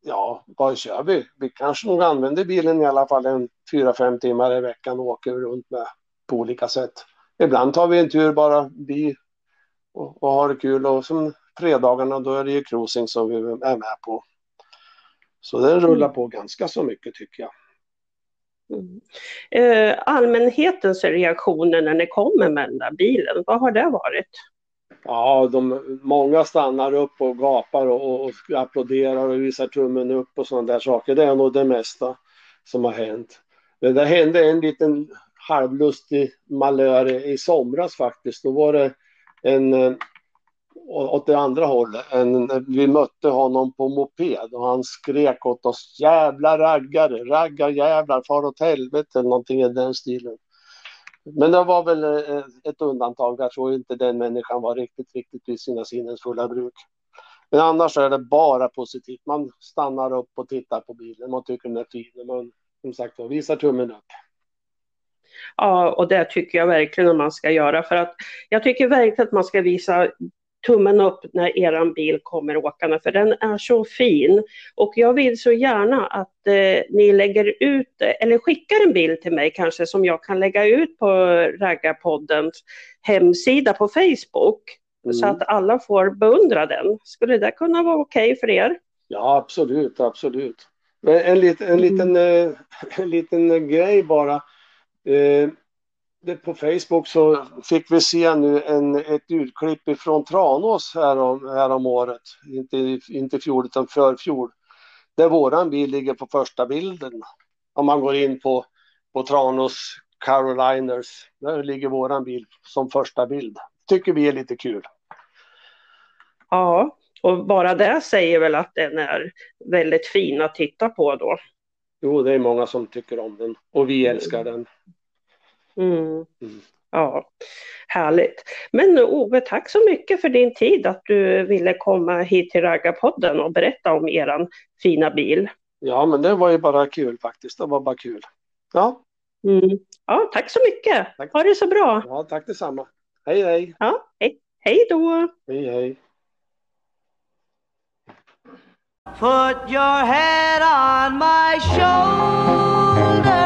ja, vad kör vi? Vi kanske nog använder bilen i alla fall en fyra, fem timmar i veckan och åker runt med på olika sätt. Ibland tar vi en tur bara vi och, och har det kul och som fredagarna då är det ju cruising som vi är med på. Så den rullar på ganska så mycket tycker jag. Mm. Eh, allmänhetens reaktioner när ni kommer med den där bilen, vad har det varit? Ja, de, många stannar upp och gapar och, och applåderar och visar tummen upp och sådana där saker. Det är nog det mesta som har hänt. Men det hände en liten halvlustig malör i somras faktiskt. Då var det en eh, åt det andra hållet. En, vi mötte honom på moped och han skrek åt oss jävla raggare, raggarjävlar, far åt helvete eller någonting i den stilen. Men det var väl eh, ett undantag. Jag tror inte den människan var riktigt, riktigt vid sina sinnens fulla bruk. Men annars är det bara positivt. Man stannar upp och tittar på bilen. Man tycker den är fin. Man som sagt visar tummen upp. Ja, och det tycker jag verkligen att man ska göra. För att jag tycker verkligen att man ska visa tummen upp när eran bil kommer åkande för den är så fin. Och jag vill så gärna att eh, ni lägger ut, eller skickar en bild till mig kanske som jag kan lägga ut på Raggarpoddens hemsida på Facebook. Mm. Så att alla får beundra den. Skulle det kunna vara okej okay för er? Ja absolut, absolut. En, lit, en, liten, mm. en liten grej bara. Eh, på Facebook så fick vi se nu en, ett utklipp ifrån Tranås härom, härom året. Inte, inte fjol utan förfjol. Där våran bil ligger på första bilden. Om man går in på, på Tranås Caroliners. Där ligger våran bil som första bild. Tycker vi är lite kul. Ja, Och bara det säger väl att den är väldigt fin att titta på då. Jo, det är många som tycker om den och vi älskar den. Mm. Mm. Ja, härligt. Men Ove, tack så mycket för din tid att du ville komma hit till Raggarpodden och berätta om eran fina bil. Ja, men det var ju bara kul faktiskt. Det var bara kul. Ja, Mm. Ja, tack så mycket. Tack. Ha det så bra. ja tack detsamma. Hej, hej. Ja, hej, hej då. Hej, hej. Put your head on my shoulder.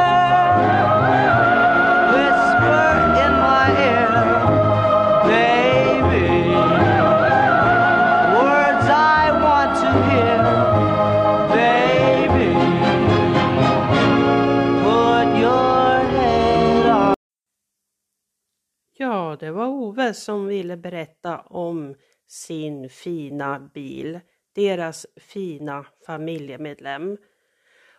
Ove som ville berätta om sin fina bil, deras fina familjemedlem.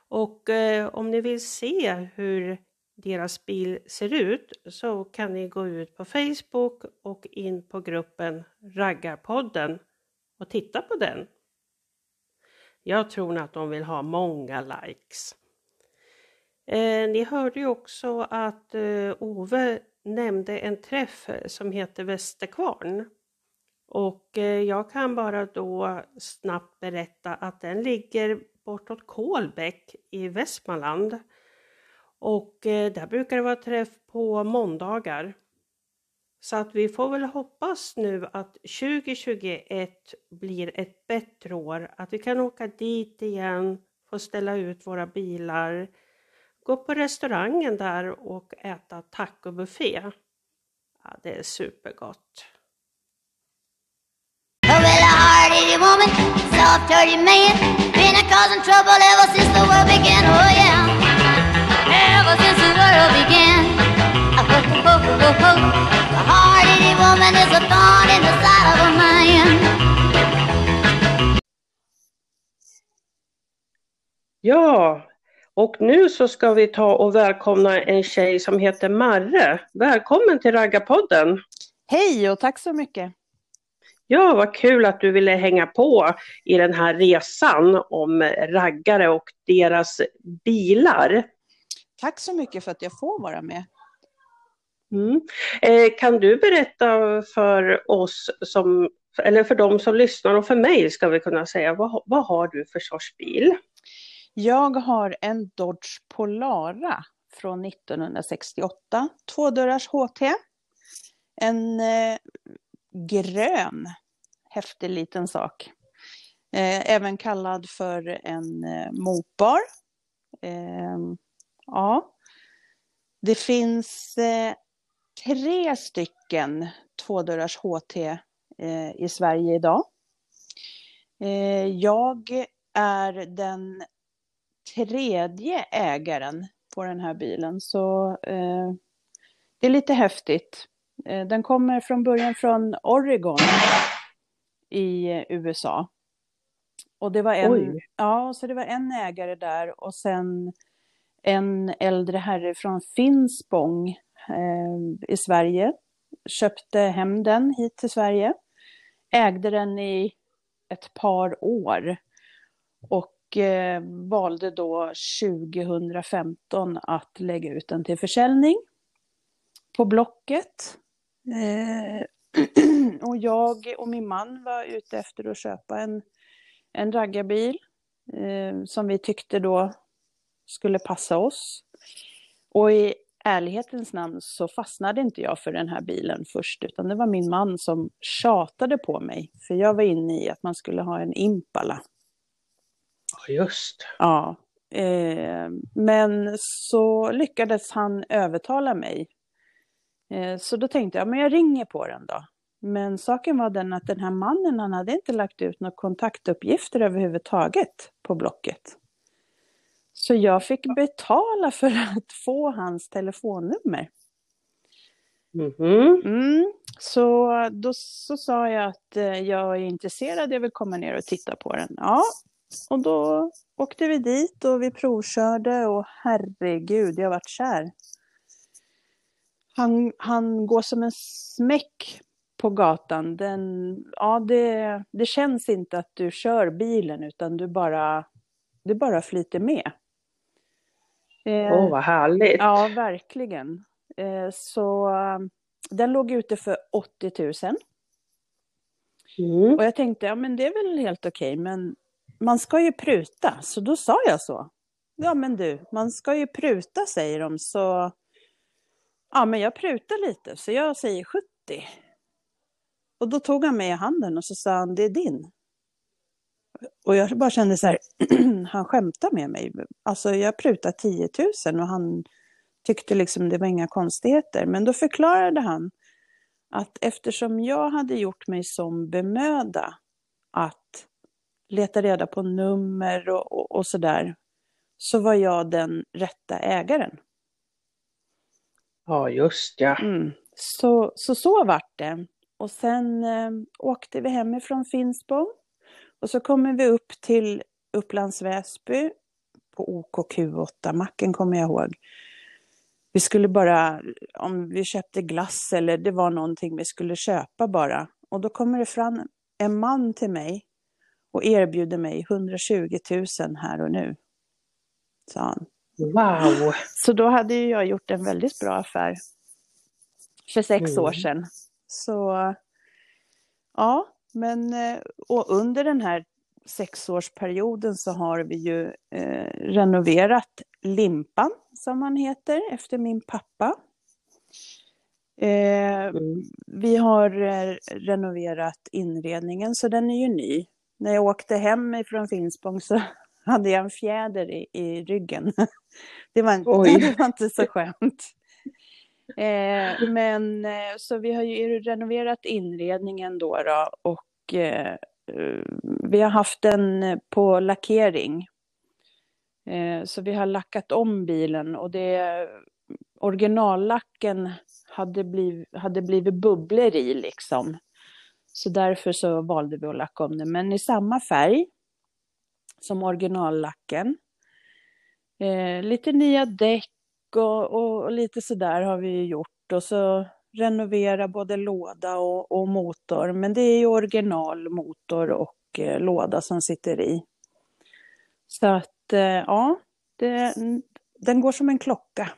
Och eh, om ni vill se hur deras bil ser ut så kan ni gå ut på Facebook och in på gruppen Raggarpodden och titta på den. Jag tror att de vill ha många likes. Eh, ni hörde ju också att eh, Ove nämnde en träff eh, som heter Västerkvarn. Och eh, jag kan bara då snabbt berätta att den ligger bortåt Kolbäck i Västmanland. Och eh, där brukar det vara träff på måndagar. Så att vi får väl hoppas nu att 2021 blir ett bättre år, att vi kan åka dit igen, få ställa ut våra bilar, gå på restaurangen där och äta tacobuffé. Ja, det är supergott. Ja, och nu så ska vi ta och välkomna en tjej som heter Marre. Välkommen till Raggarpodden! Hej och tack så mycket. Ja, vad kul att du ville hänga på i den här resan om raggare och deras bilar. Tack så mycket för att jag får vara med. Mm. Eh, kan du berätta för oss som, eller för de som lyssnar och för mig ska vi kunna säga, vad, vad har du för sorts bil? Jag har en Dodge Polara från 1968, tvådörrars HT. En eh, grön, häftig liten sak. Eh, även kallad för en eh, mopar. Eh, ja. Det finns eh, tre stycken tvådörrars HT eh, i Sverige idag. Eh, jag är den tredje ägaren på den här bilen, så eh, det är lite häftigt. Eh, den kommer från början från Oregon i USA. Och det var en, Oj. ja, så det var en ägare där och sen en äldre herre från Finspång eh, i Sverige. Köpte hem den hit till Sverige. Ägde den i ett par år. Och eh, valde då 2015 att lägga ut den till försäljning på Blocket. Eh, och jag och min man var ute efter att köpa en, en raggarbil eh, som vi tyckte då skulle passa oss. Och i ärlighetens namn så fastnade inte jag för den här bilen först, utan det var min man som tjatade på mig. För jag var inne i att man skulle ha en Impala. Just Ja, eh, men så lyckades han övertala mig. Eh, så då tänkte jag, men jag ringer på den då. Men saken var den att den här mannen, han hade inte lagt ut några kontaktuppgifter överhuvudtaget på Blocket. Så jag fick betala för att få hans telefonnummer. Mhm. Mm, så då så sa jag att eh, jag är intresserad, jag vill komma ner och titta på den. Ja, och då åkte vi dit och vi provkörde och herregud, jag vart kär. Han, han går som en smäck på gatan, den, ja, det, det känns inte att du kör bilen utan du bara, du bara flyter med. Eh, Åh, vad härligt. Ja, verkligen. Eh, så eh, den låg ute för 80 000. Mm. Och jag tänkte, ja men det är väl helt okej, men man ska ju pruta. Så då sa jag så. Ja men du, man ska ju pruta säger de, så ja men jag prutar lite, så jag säger 70. Och då tog han mig i handen och så sa han, det är din. Och jag bara kände så här, han skämtar med mig. Alltså jag prutar 10 000 och han tyckte liksom det var inga konstigheter. Men då förklarade han att eftersom jag hade gjort mig som bemöda att leta reda på nummer och, och, och sådär, så var jag den rätta ägaren. Ja, just ja. Mm. Så, så så vart det. Och sen eh, åkte vi hemifrån Finspång. Och så kommer vi upp till Upplands Väsby på OKQ8-macken kommer jag ihåg. Vi skulle bara, om vi köpte glass eller det var någonting vi skulle köpa bara. Och då kommer det fram en man till mig och erbjuder mig 120 000 här och nu. Sa han. Wow. Så då hade ju jag gjort en väldigt bra affär för sex Mm. år sedan. Så ja, men eh, och under den här sexårsperioden så har vi ju eh, renoverat Limpan som han heter efter min pappa. Eh, Mm. vi har eh, renoverat inredningen så den är ju ny. När jag åkte hem ifrån Finspång så hade jag en fjäder i, i ryggen. Det var, inte, Oj. det var inte så skönt. Eh, men eh, så vi har ju renoverat inredningen då, då och eh, eh, vi har haft den på lackering. Eh, så vi har lackat om bilen och det originallacken hade blivit, hade blivit bubblor i liksom. Så därför så valde vi att lacka om den, men i samma färg som originallacken. Eh, lite nya däck och, och, och lite sådär har vi gjort och så renovera både låda och, och motor. Men det är ju originalmotor och eh, låda som sitter i. Så att eh, ja, det, den går som en klocka.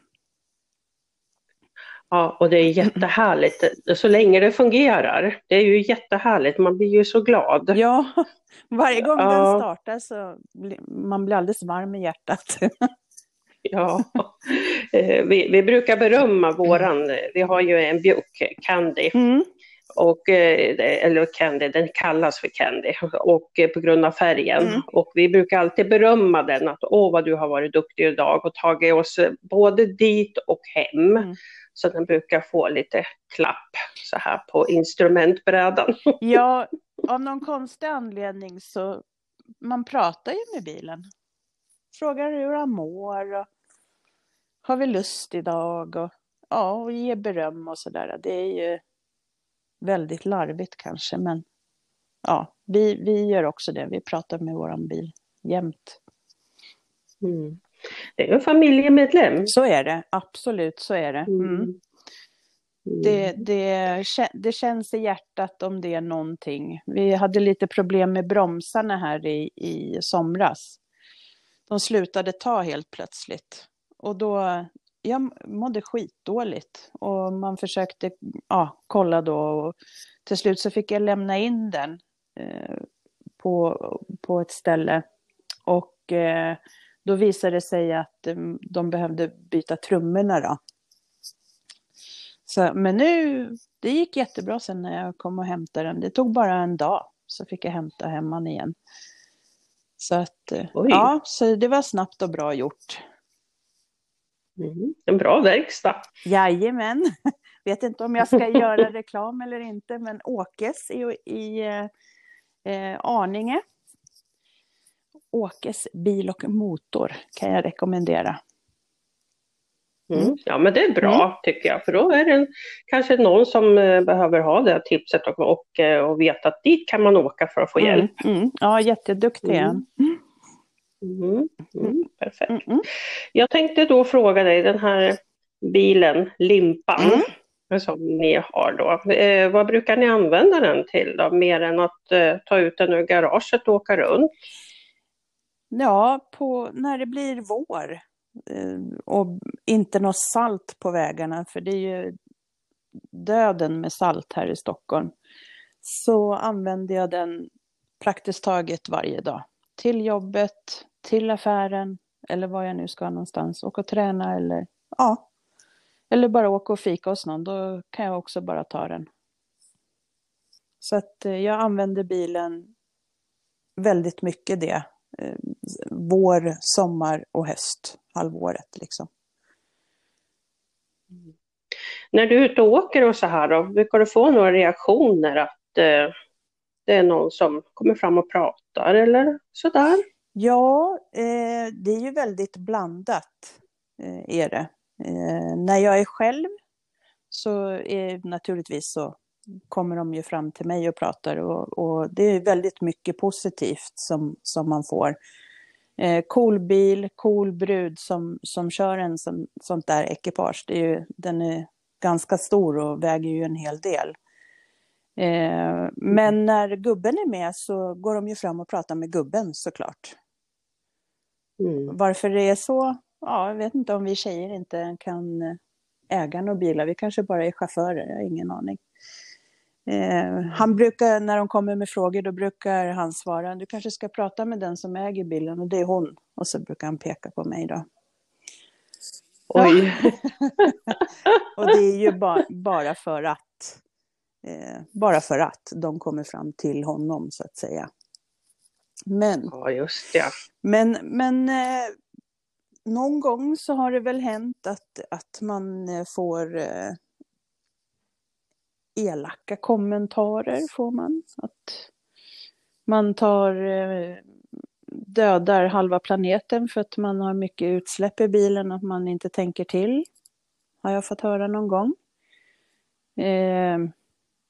Ja, och det är jättehärligt. Så länge det fungerar. Det är ju jättehärligt. Man blir ju så glad. Ja, varje gång Ja. den startar så blir man blir alldeles varm i hjärtat. Ja. Eh, Vi, vi brukar berömma våran, vi har ju en bjuck, Candy. Mm. Och, eh, eller Candy, den kallas för Candy och eh, på grund av färgen. Mm. Och vi brukar alltid berömma den att åh vad du har varit duktig idag och tagit oss eh, både dit och hem. Mm. Så den brukar få lite klapp så här på instrumentbrädan. Ja, av någon konstig anledning så man pratar ju med bilen. Frågar hur han mår och har vi lust idag och ja, och ger beröm och sådär. Det är ju väldigt larvigt kanske, men ja, vi, vi gör också det. Vi pratar med våran bil jämt. Mm. Det är en familjemedlem. Så är det, absolut så är det. Mm. Mm. Det, det, kä- det känns i hjärtat om det är någonting. Vi hade lite problem med bromsarna här i, i somras. De slutade ta helt plötsligt. Och då, jag mådde skitdåligt. Och man försökte ja, kolla då. Och till slut så fick jag lämna in den eh, på, på ett ställe. Och eh, då visade det sig att eh, de behövde byta trummorna då. Så, men nu, det gick jättebra sen när jag kom och hämtade den. Det tog bara en dag så fick jag hämta hem den igen. Så att, eh, Oj. ja, så det var snabbt och bra gjort. Mm. En bra verkstad. Jajamän. Vet inte om jag ska göra reklam eller inte, men Åkes i, i eh, Arninge. Åkes bil och motor kan jag rekommendera. Mm. Ja men det är bra tycker jag för då är det en, kanske någon som eh, behöver ha det tipset och, och, eh, och vet att dit kan man åka för att få hjälp. Mm, mm. Ja, jätteduktig han. Mm. Mm. Perfekt. Mm, mm. Jag tänkte då fråga dig den här bilen, Limpan. Mm. som ni har då. Eh, vad brukar ni använda den till då, mer än att eh, ta ut den ur garaget och åka runt? Ja, på, när det blir vår eh, och inte något salt på vägarna, för det är ju döden med salt här i Stockholm, så använder jag den praktiskt taget varje dag. Till jobbet, till affären eller var jag nu ska någonstans. Åka och träna eller ja, eller bara åka och fika hos någon. Då kan jag också bara ta den. Så att eh, jag använder bilen väldigt mycket det. Eh, vår, sommar och höst, halvåret liksom. När du är ute och åker och så här då, brukar du få några reaktioner att eh, det är någon som kommer fram och pratar eller sådär? Ja, eh, det är ju väldigt blandat, eh, är det. Eh, när jag är själv så är naturligtvis så kommer de ju fram till mig och pratar och, och det är väldigt mycket positivt som, som man får. Eh, cool bil, cool brud som, som kör en sån, sånt där ekipage. Det är ju, den är ganska stor och väger ju en hel del. Eh, men när gubben är med så går de ju fram och pratar med gubben såklart. Mm. Varför det är så? Ja, jag vet inte om vi tjejer inte kan äga några bilar. Vi kanske bara är chaufförer, jag har ingen aning. Eh, han brukar, när de kommer med frågor, då brukar han svara, du kanske ska prata med den som äger bilen och det är hon. Och så brukar han peka på mig då. Oj! och det är ju ba bara för att, eh, bara för att de kommer fram till honom så att säga. Men, ja, just det. Men, men eh, någon gång så har det väl hänt att, att man eh, får eh, elaka kommentarer får man. Att man tar, eh, dödar halva planeten för att man har mycket utsläpp i bilen, att man inte tänker till. Har jag fått höra någon gång. Eh,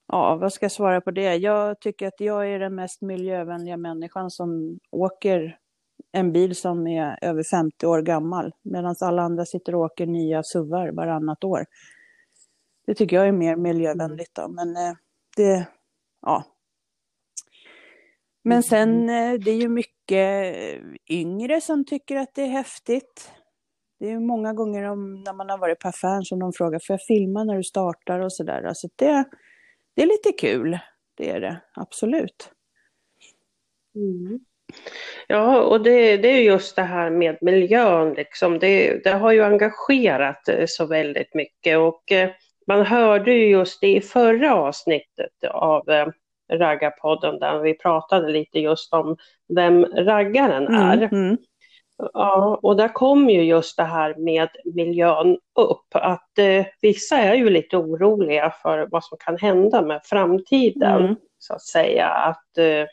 Ja, vad ska jag svara på det? Jag tycker att jag är den mest miljövänliga människan som åker en bil som är över 50 år gammal, medan alla andra sitter och åker nya SUVar varannat år. Det tycker jag är mer miljövänligt då, men eh, det, ja. Men sen, eh, det är ju mycket yngre som tycker att det är häftigt. Det är många gånger om, när man har varit på affären som de frågar, får jag filma när du startar och sådär. Alltså det, det är lite kul, det är det, absolut. Mm. Ja, och det, det är just det här med miljön, liksom. det, det har ju engagerat eh, så väldigt mycket och eh, man hörde ju just det i förra avsnittet av eh, Raggarpodden där vi pratade lite just om vem raggaren mm, är. Mm, mm. Ja, och där kom ju just det här med miljön upp, att eh, vissa är ju lite oroliga för vad som kan hända med framtiden, mm. så att säga. Att eh,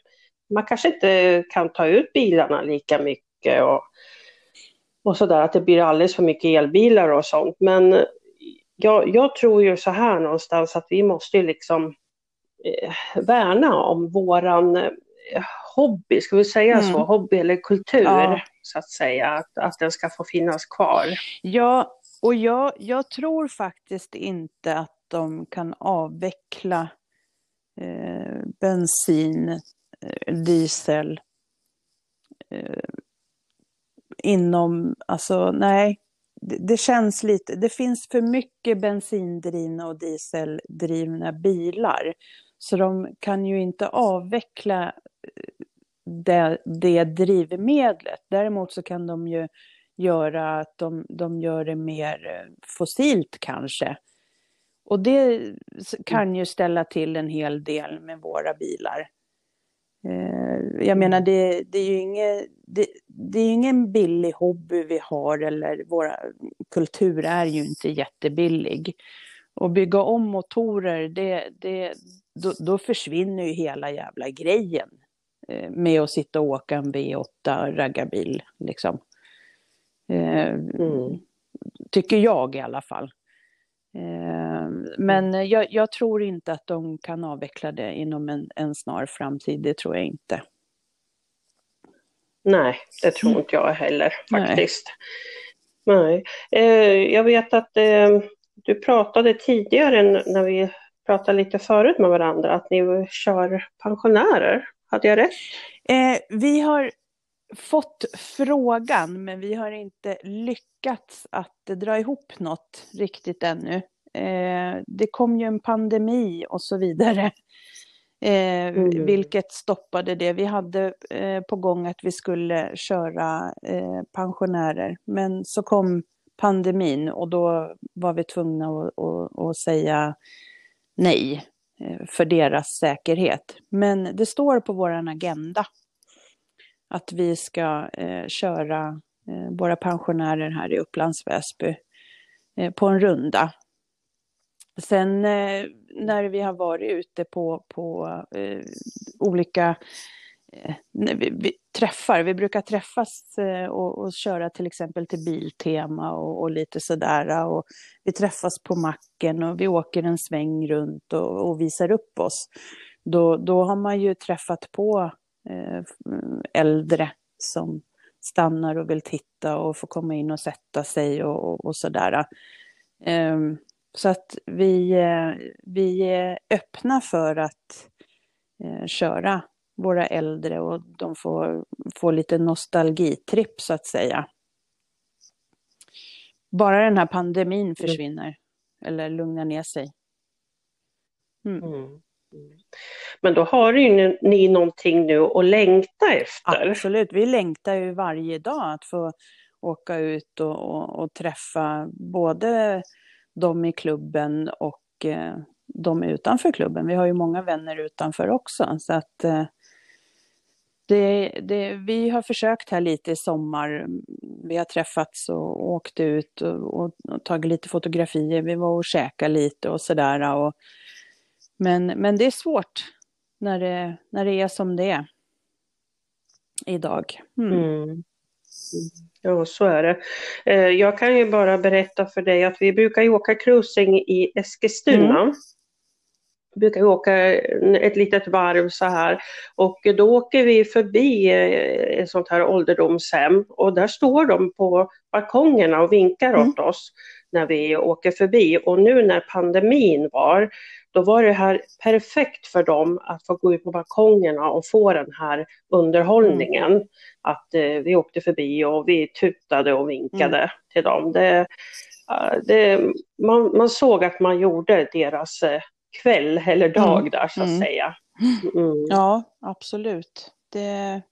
man kanske inte kan ta ut bilarna lika mycket och, och sådär, att det blir alldeles för mycket elbilar och sånt. Men jag, jag tror ju så här någonstans att vi måste liksom eh, värna om våran eh, hobby, ska vi säga mm. så, hobby eller kultur, ja. så att säga, att, att den ska få finnas kvar. Ja, och jag, jag tror faktiskt inte att de kan avveckla eh, bensin, eh, diesel eh, inom, alltså nej, det, det, känns lite, det finns för mycket bensindrivna och dieseldrivna bilar. Så de kan ju inte avveckla det, det drivmedlet. Däremot så kan de ju göra att de, de gör det mer eh, fossilt kanske. Och det kan ju ställa till en hel del med våra bilar. Eh, jag menar, det, det är ju inget, det, det, är ingen billig hobby vi har, eller vår kultur är ju inte jättebillig. Och bygga om motorer, det, det, då, då försvinner ju hela jävla grejen. Eh, med att sitta och åka en V8 raggarbil. Liksom. Eh, mm. Tycker jag i alla fall. Eh, men jag, jag, tror inte att de kan avveckla det inom en, en snar framtid. Det tror jag inte. Nej, det tror mm. inte jag heller faktiskt. Nej. Nej. jag vet att du pratade tidigare när vi pratade lite förut med varandra att ni kör pensionärer. Hade jag rätt? Eh, vi har fått frågan, men vi har inte lyckats att dra ihop något riktigt ännu. Eh, det kom ju en pandemi och så vidare, eh, mm. vilket stoppade det. Vi hade eh, på gång att vi skulle köra eh, pensionärer, men så kom pandemin och då var vi tvungna att, att, att säga nej Eh, för deras säkerhet. Men det står på vår agenda att vi ska eh, köra eh, våra pensionärer här i Upplands Väsby på en runda. Sen när vi har varit ute på, på olika Eh, vi, vi, träffar, vi brukar träffas eh, och, och, köra till exempel till Biltema och, och lite sådär. Och vi träffas på macken och vi åker en sväng runt och, och visar upp oss. Då, då har man ju träffat på eh, äldre som stannar och vill titta och får komma in och sätta sig och, och, och sådär. Ehm, så att vi, vi är öppna för att köra våra äldre och de får, får lite nostalgitripp så att säga. Bara den här pandemin försvinner eller lugnar ner sig. Mm. Mm. Men då har ju ni någonting nu att längta efter. Absolut, vi längtar ju varje dag att få åka ut och, och, och träffa både de i klubben och eh, de utanför klubben. Vi har ju många vänner utanför också. Så att, eh, det, det, vi har försökt här lite i sommar. Vi har träffats och åkt ut och, och, och tagit lite fotografier. Vi var och käkade lite och sådär. Och, men, men det är svårt när det, när det är som det är idag. Mm. Mm. Ja, så är det. Eh, jag kan ju bara berätta för dig att vi brukar ju åka cruising i Eskilstuna. Mm. Vi brukar åka ett litet varv så här och då åker vi förbi eh, ett sånt här ålderdomshem och där står de på balkongerna och vinkar mm. åt oss när vi åker förbi. Och nu när pandemin var då var det här perfekt för dem att få gå ut på balkongerna och få den här underhållningen. Mm. Att eh, vi åkte förbi och vi tutade och vinkade mm. till dem. Det, det, man, man, såg att man gjorde deras eh, kväll eller dag mm. där så att mm. säga. Mm. Ja, absolut. Det, mm.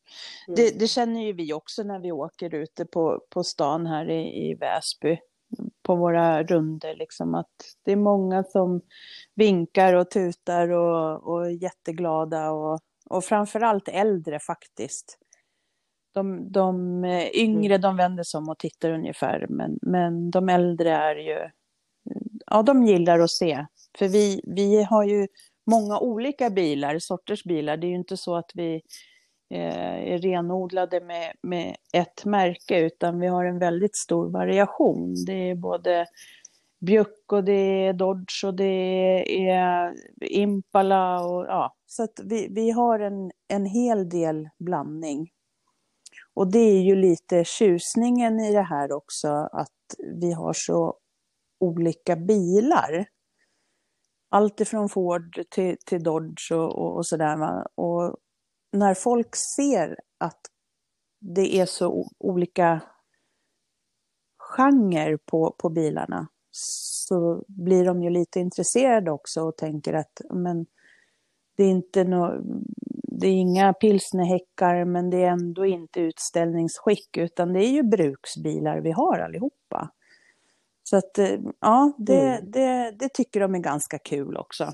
det, det, känner ju vi också när vi åker ute på, på stan här i, i Väsby på våra runder liksom att det är många som vinkar och tutar och, och är jätteglada och, och framförallt äldre faktiskt. De, de yngre de vänder sig om och tittar ungefär men, men de äldre är ju, ja de gillar att se. För vi, vi har ju många olika bilar, sorters bilar. Det är ju inte så att vi eh, är renodlade med, med ett märke utan vi har en väldigt stor variation. Det är både Bjuck och det är Dodge och det är Impala och ja, så att vi, vi har en, en hel del blandning. Och det är ju lite tjusningen i det här också att vi har så olika bilar. Allt ifrån Ford till, till Dodge och, och, och sådär. Och när folk ser att det är så olika genre på, på bilarna så blir de ju lite intresserade också och tänker att men, det är inte no, det är inga pilsnerhäckar men det är ändå inte utställningsskick utan det är ju bruksbilar vi har allihopa. Så att eh, ja, det, mm. det, det tycker de är ganska kul också.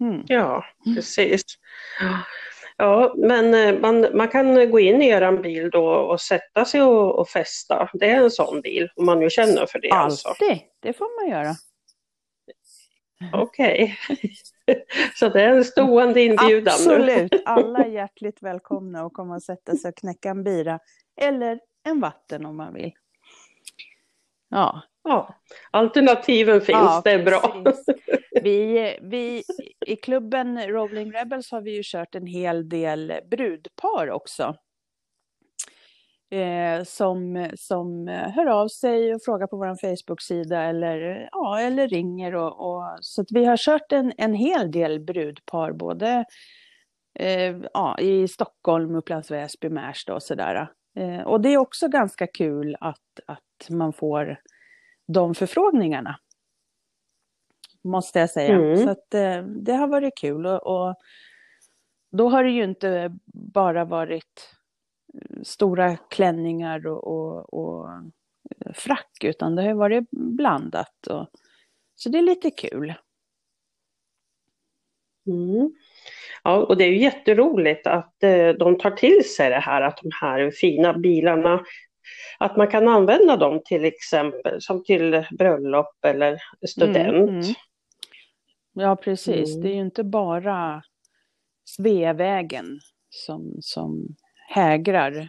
Mm. Ja, precis. Ja, men eh, man, man kan gå in i er bil då och sätta sig och, och festa. Det är en sån bil, om man nu känner för det. Alltså. Alltid, alltså. det får man göra. Okej. Okay. Så det är en stående inbjudan Absolut, nu. alla är hjärtligt välkomna att komma och sätta sig och knäcka en bira. Eller en vatten om man vill. Ja. ja. Alternativen finns, ja, det är bra. Vi, vi, I klubben Rolling Rebels har vi ju kört en hel del brudpar också. eh, som, som hör av sig och frågar på vår Facebook-sida eller, ja, eller ringer. Och, och, så vi har kört en, en hel del brudpar, både eh, ja, i Stockholm, Upplands Väsby, Märsta och sådär. Eh, och det är också ganska kul att, att man får de förfrågningarna. Måste jag säga. Mm. Så att, eh, det har varit kul. Och, och då har det ju inte bara varit stora klänningar och, och, och frack, utan det har varit blandat. Och, så det är lite kul. Mm. Ja, och det är ju jätteroligt att eh, de tar till sig det här att de här fina bilarna, att man kan använda dem till exempel som till bröllop eller student. Mm, mm. Ja, precis. Mm. Det är ju inte bara Sveavägen som, som hägrar.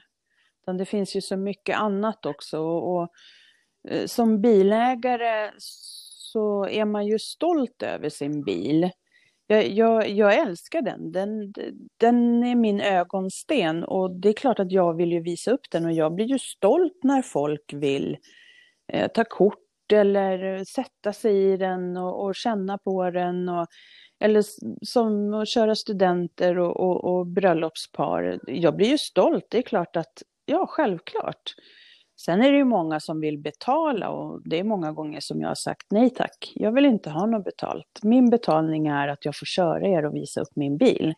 Utan det finns ju så mycket annat också. Och, och eh, som bilägare så är man ju stolt över sin bil. Jag, jag, jag älskar den. den. Den är min ögonsten och det är klart att jag vill ju visa upp den och jag blir ju stolt när folk vill eh, ta kort eller sätta sig i den och, och känna på den. Och, eller som att köra studenter och, och, och bröllopspar. Jag blir ju stolt, det är klart att, ja självklart. Sen är det ju många som vill betala och det är många gånger som jag har sagt nej tack. Jag vill inte ha något betalt. Min betalning är att jag får köra er och visa upp min bil.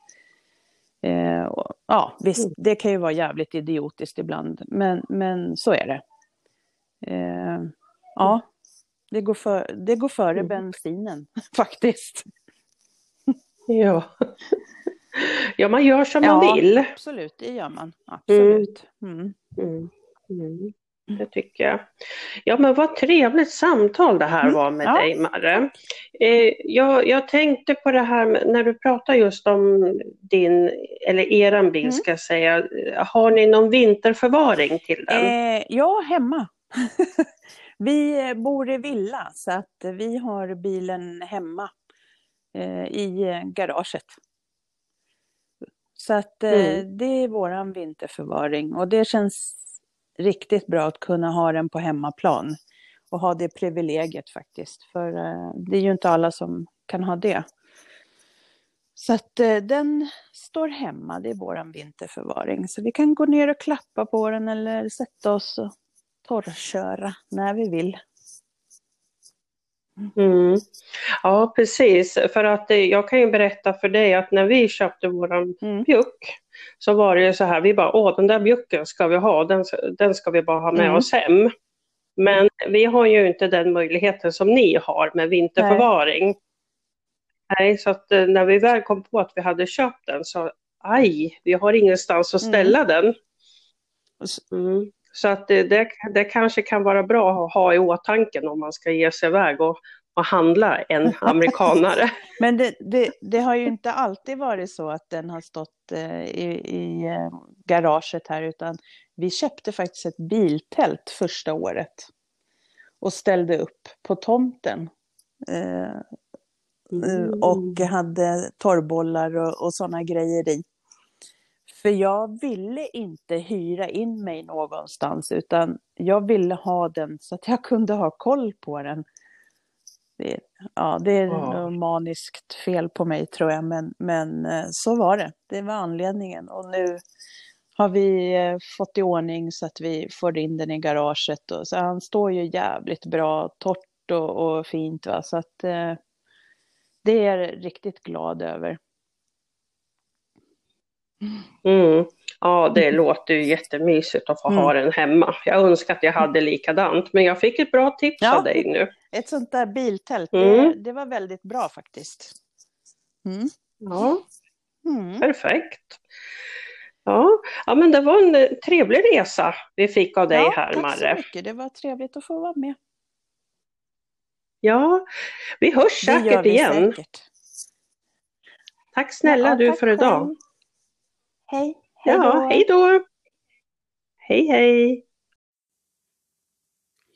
Eh, och, ja, visst, det kan ju vara jävligt idiotiskt ibland, men, men så är det. Eh, ja, det går, för, det går före bensinen faktiskt. Ja. ja, man gör som man Ja, vill. Absolut, det gör man. Absolut. Mm. Mm. Mm. Det tycker jag. Ja men vad trevligt samtal det här Mm. var med Ja. dig Marre. Eh, jag, jag tänkte på det här med, när du pratar just om din, eller eran bil Mm. ska jag säga. Har ni någon vinterförvaring till den? Eh, ja, hemma. vi bor i villa så att vi har bilen hemma eh, i garaget. Så att eh, Mm. det är våran vinterförvaring och det känns riktigt bra att kunna ha den på hemmaplan och ha det privilegiet faktiskt. För eh, det är ju inte alla som kan ha det. Så att eh, den står hemma, det är våran vinterförvaring. Så vi kan gå ner och klappa på den eller sätta oss och torrköra när vi vill. Mm. Ja precis, för att eh, jag kan ju berätta för dig att när vi köpte våran Mm. bjuck så var det ju så här, vi bara åh den där bjucken ska vi ha, den, den ska vi bara ha med Mm. oss hem. Men vi har ju inte den möjligheten som ni har med vinterförvaring. Nej, så att eh, när vi väl kom på att vi hade köpt den så aj, vi har ingenstans att ställa den. Mm. Så att det, det, det kanske kan vara bra att ha i åtanke om man ska ge sig iväg och, och handla en amerikanare. Men det, det, det har ju inte alltid varit så att den har stått eh, i, i eh, garaget här utan vi köpte faktiskt ett biltält första året och ställde upp på tomten. Eh, eh, och hade torrbollar och, och sådana grejer i. För jag ville inte hyra in mig någonstans utan jag ville ha den så att jag kunde ha koll på den. Det, ja, det är Ja. maniskt fel på mig tror jag, men, men eh, så var det. Det var anledningen. Och nu har vi eh, fått i ordning så att vi får in den i garaget. Och, så han står ju jävligt bra, torrt och, och fint. Va? Så att eh, det är jag riktigt glad över. Mm. Ja, det låter ju jättemysigt att få ha Mm. den hemma. Jag önskar att jag hade likadant, men jag fick ett bra tips Ja. av dig nu. Ett sånt där biltält, det, Mm. det var väldigt bra faktiskt. Mm. Ja, Mm. perfekt. Ja, ja, men det var en eh, trevlig resa vi fick av dig ja, här, tack Marre. så mycket. Det var trevligt att få vara med. Ja, vi hörs säkert vi igen. säkert. Tack snälla Ja, du tack för idag. själv. Hej. Hej Ja, då. hej då. Hej, hej.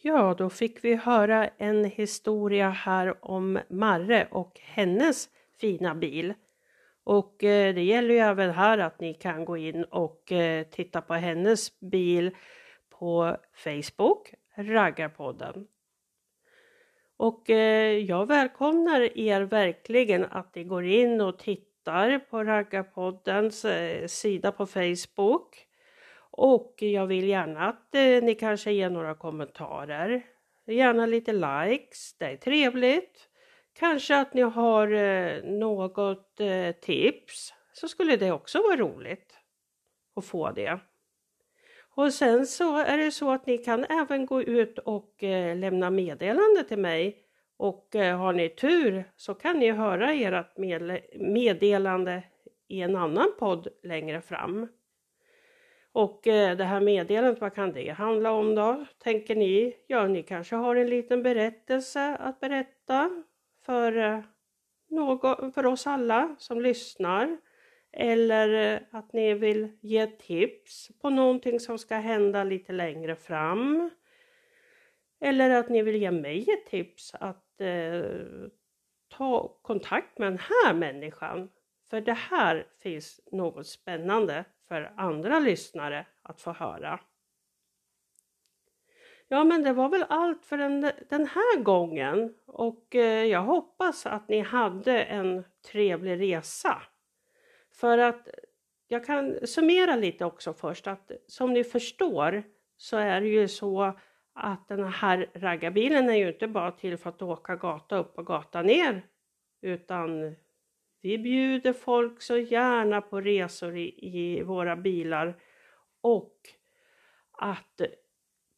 Ja, då fick vi höra en historia här om Marre och hennes fina bil. Och eh, det gäller ju även här att ni kan gå in och eh, titta på hennes bil på Facebook, Raggarpodden. Och eh, jag välkomnar er verkligen att ni går in och tittar på Raggarpoddens eh, sida på Facebook. Och jag vill gärna att eh, ni kanske ger några kommentarer. Gärna lite likes, det är trevligt. Kanske att ni har eh, något eh, tips så skulle det också vara roligt att få det. Och sen så är det så att ni kan även gå ut och eh, lämna meddelande till mig och eh, har ni tur så kan ni höra ert meddelande i en annan podd längre fram. Och eh, det här meddelandet, vad kan det handla om då? Tänker ni? Ja, ni kanske har en liten berättelse att berätta för, eh, någon, för oss alla som lyssnar. Eller att ni vill ge tips på någonting som ska hända lite längre fram. Eller att ni vill ge mig ett tips att eh, ta kontakt med den här människan. För det här finns något spännande för andra lyssnare att få höra. Ja, men det var väl allt för den, den här gången och eh, jag hoppas att ni hade en trevlig resa. För att jag kan summera lite också först att som ni förstår så är det ju så att den här raggarbilen är ju inte bara till för att åka gata upp och gata ner utan vi bjuder folk så gärna på resor i, i våra bilar och att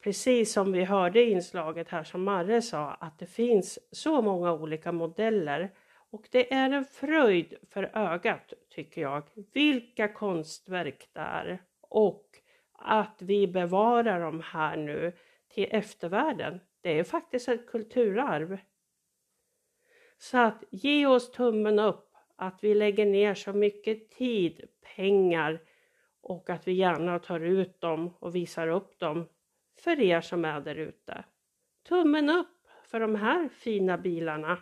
precis som vi hörde i inslaget här som Marre sa att det finns så många olika modeller och det är en fröjd för ögat tycker jag. Vilka konstverk det är och att vi bevarar dem här nu till eftervärlden. Det är faktiskt ett kulturarv. Så att ge oss tummen upp att vi lägger ner så mycket tid, pengar och att vi gärna tar ut dem och visar upp dem för er som är där ute. Tummen upp för de här fina bilarna.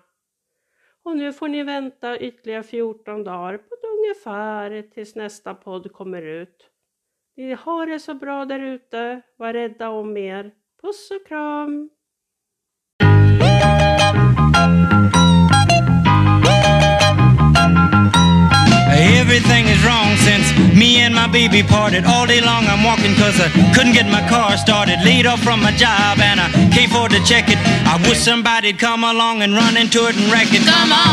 Och nu får ni vänta ytterligare 14 dagar på ungefär tills nästa podd kommer ut. Ni har det så bra där ute. Var rädda om er. Puss och kram! Everything is wrong since me and my baby parted. All day long I'm walking cause I couldn't get my car started. Laid off from my job and I can't afford to check it. I wish somebody'd come along and run into it and wreck it. Come on!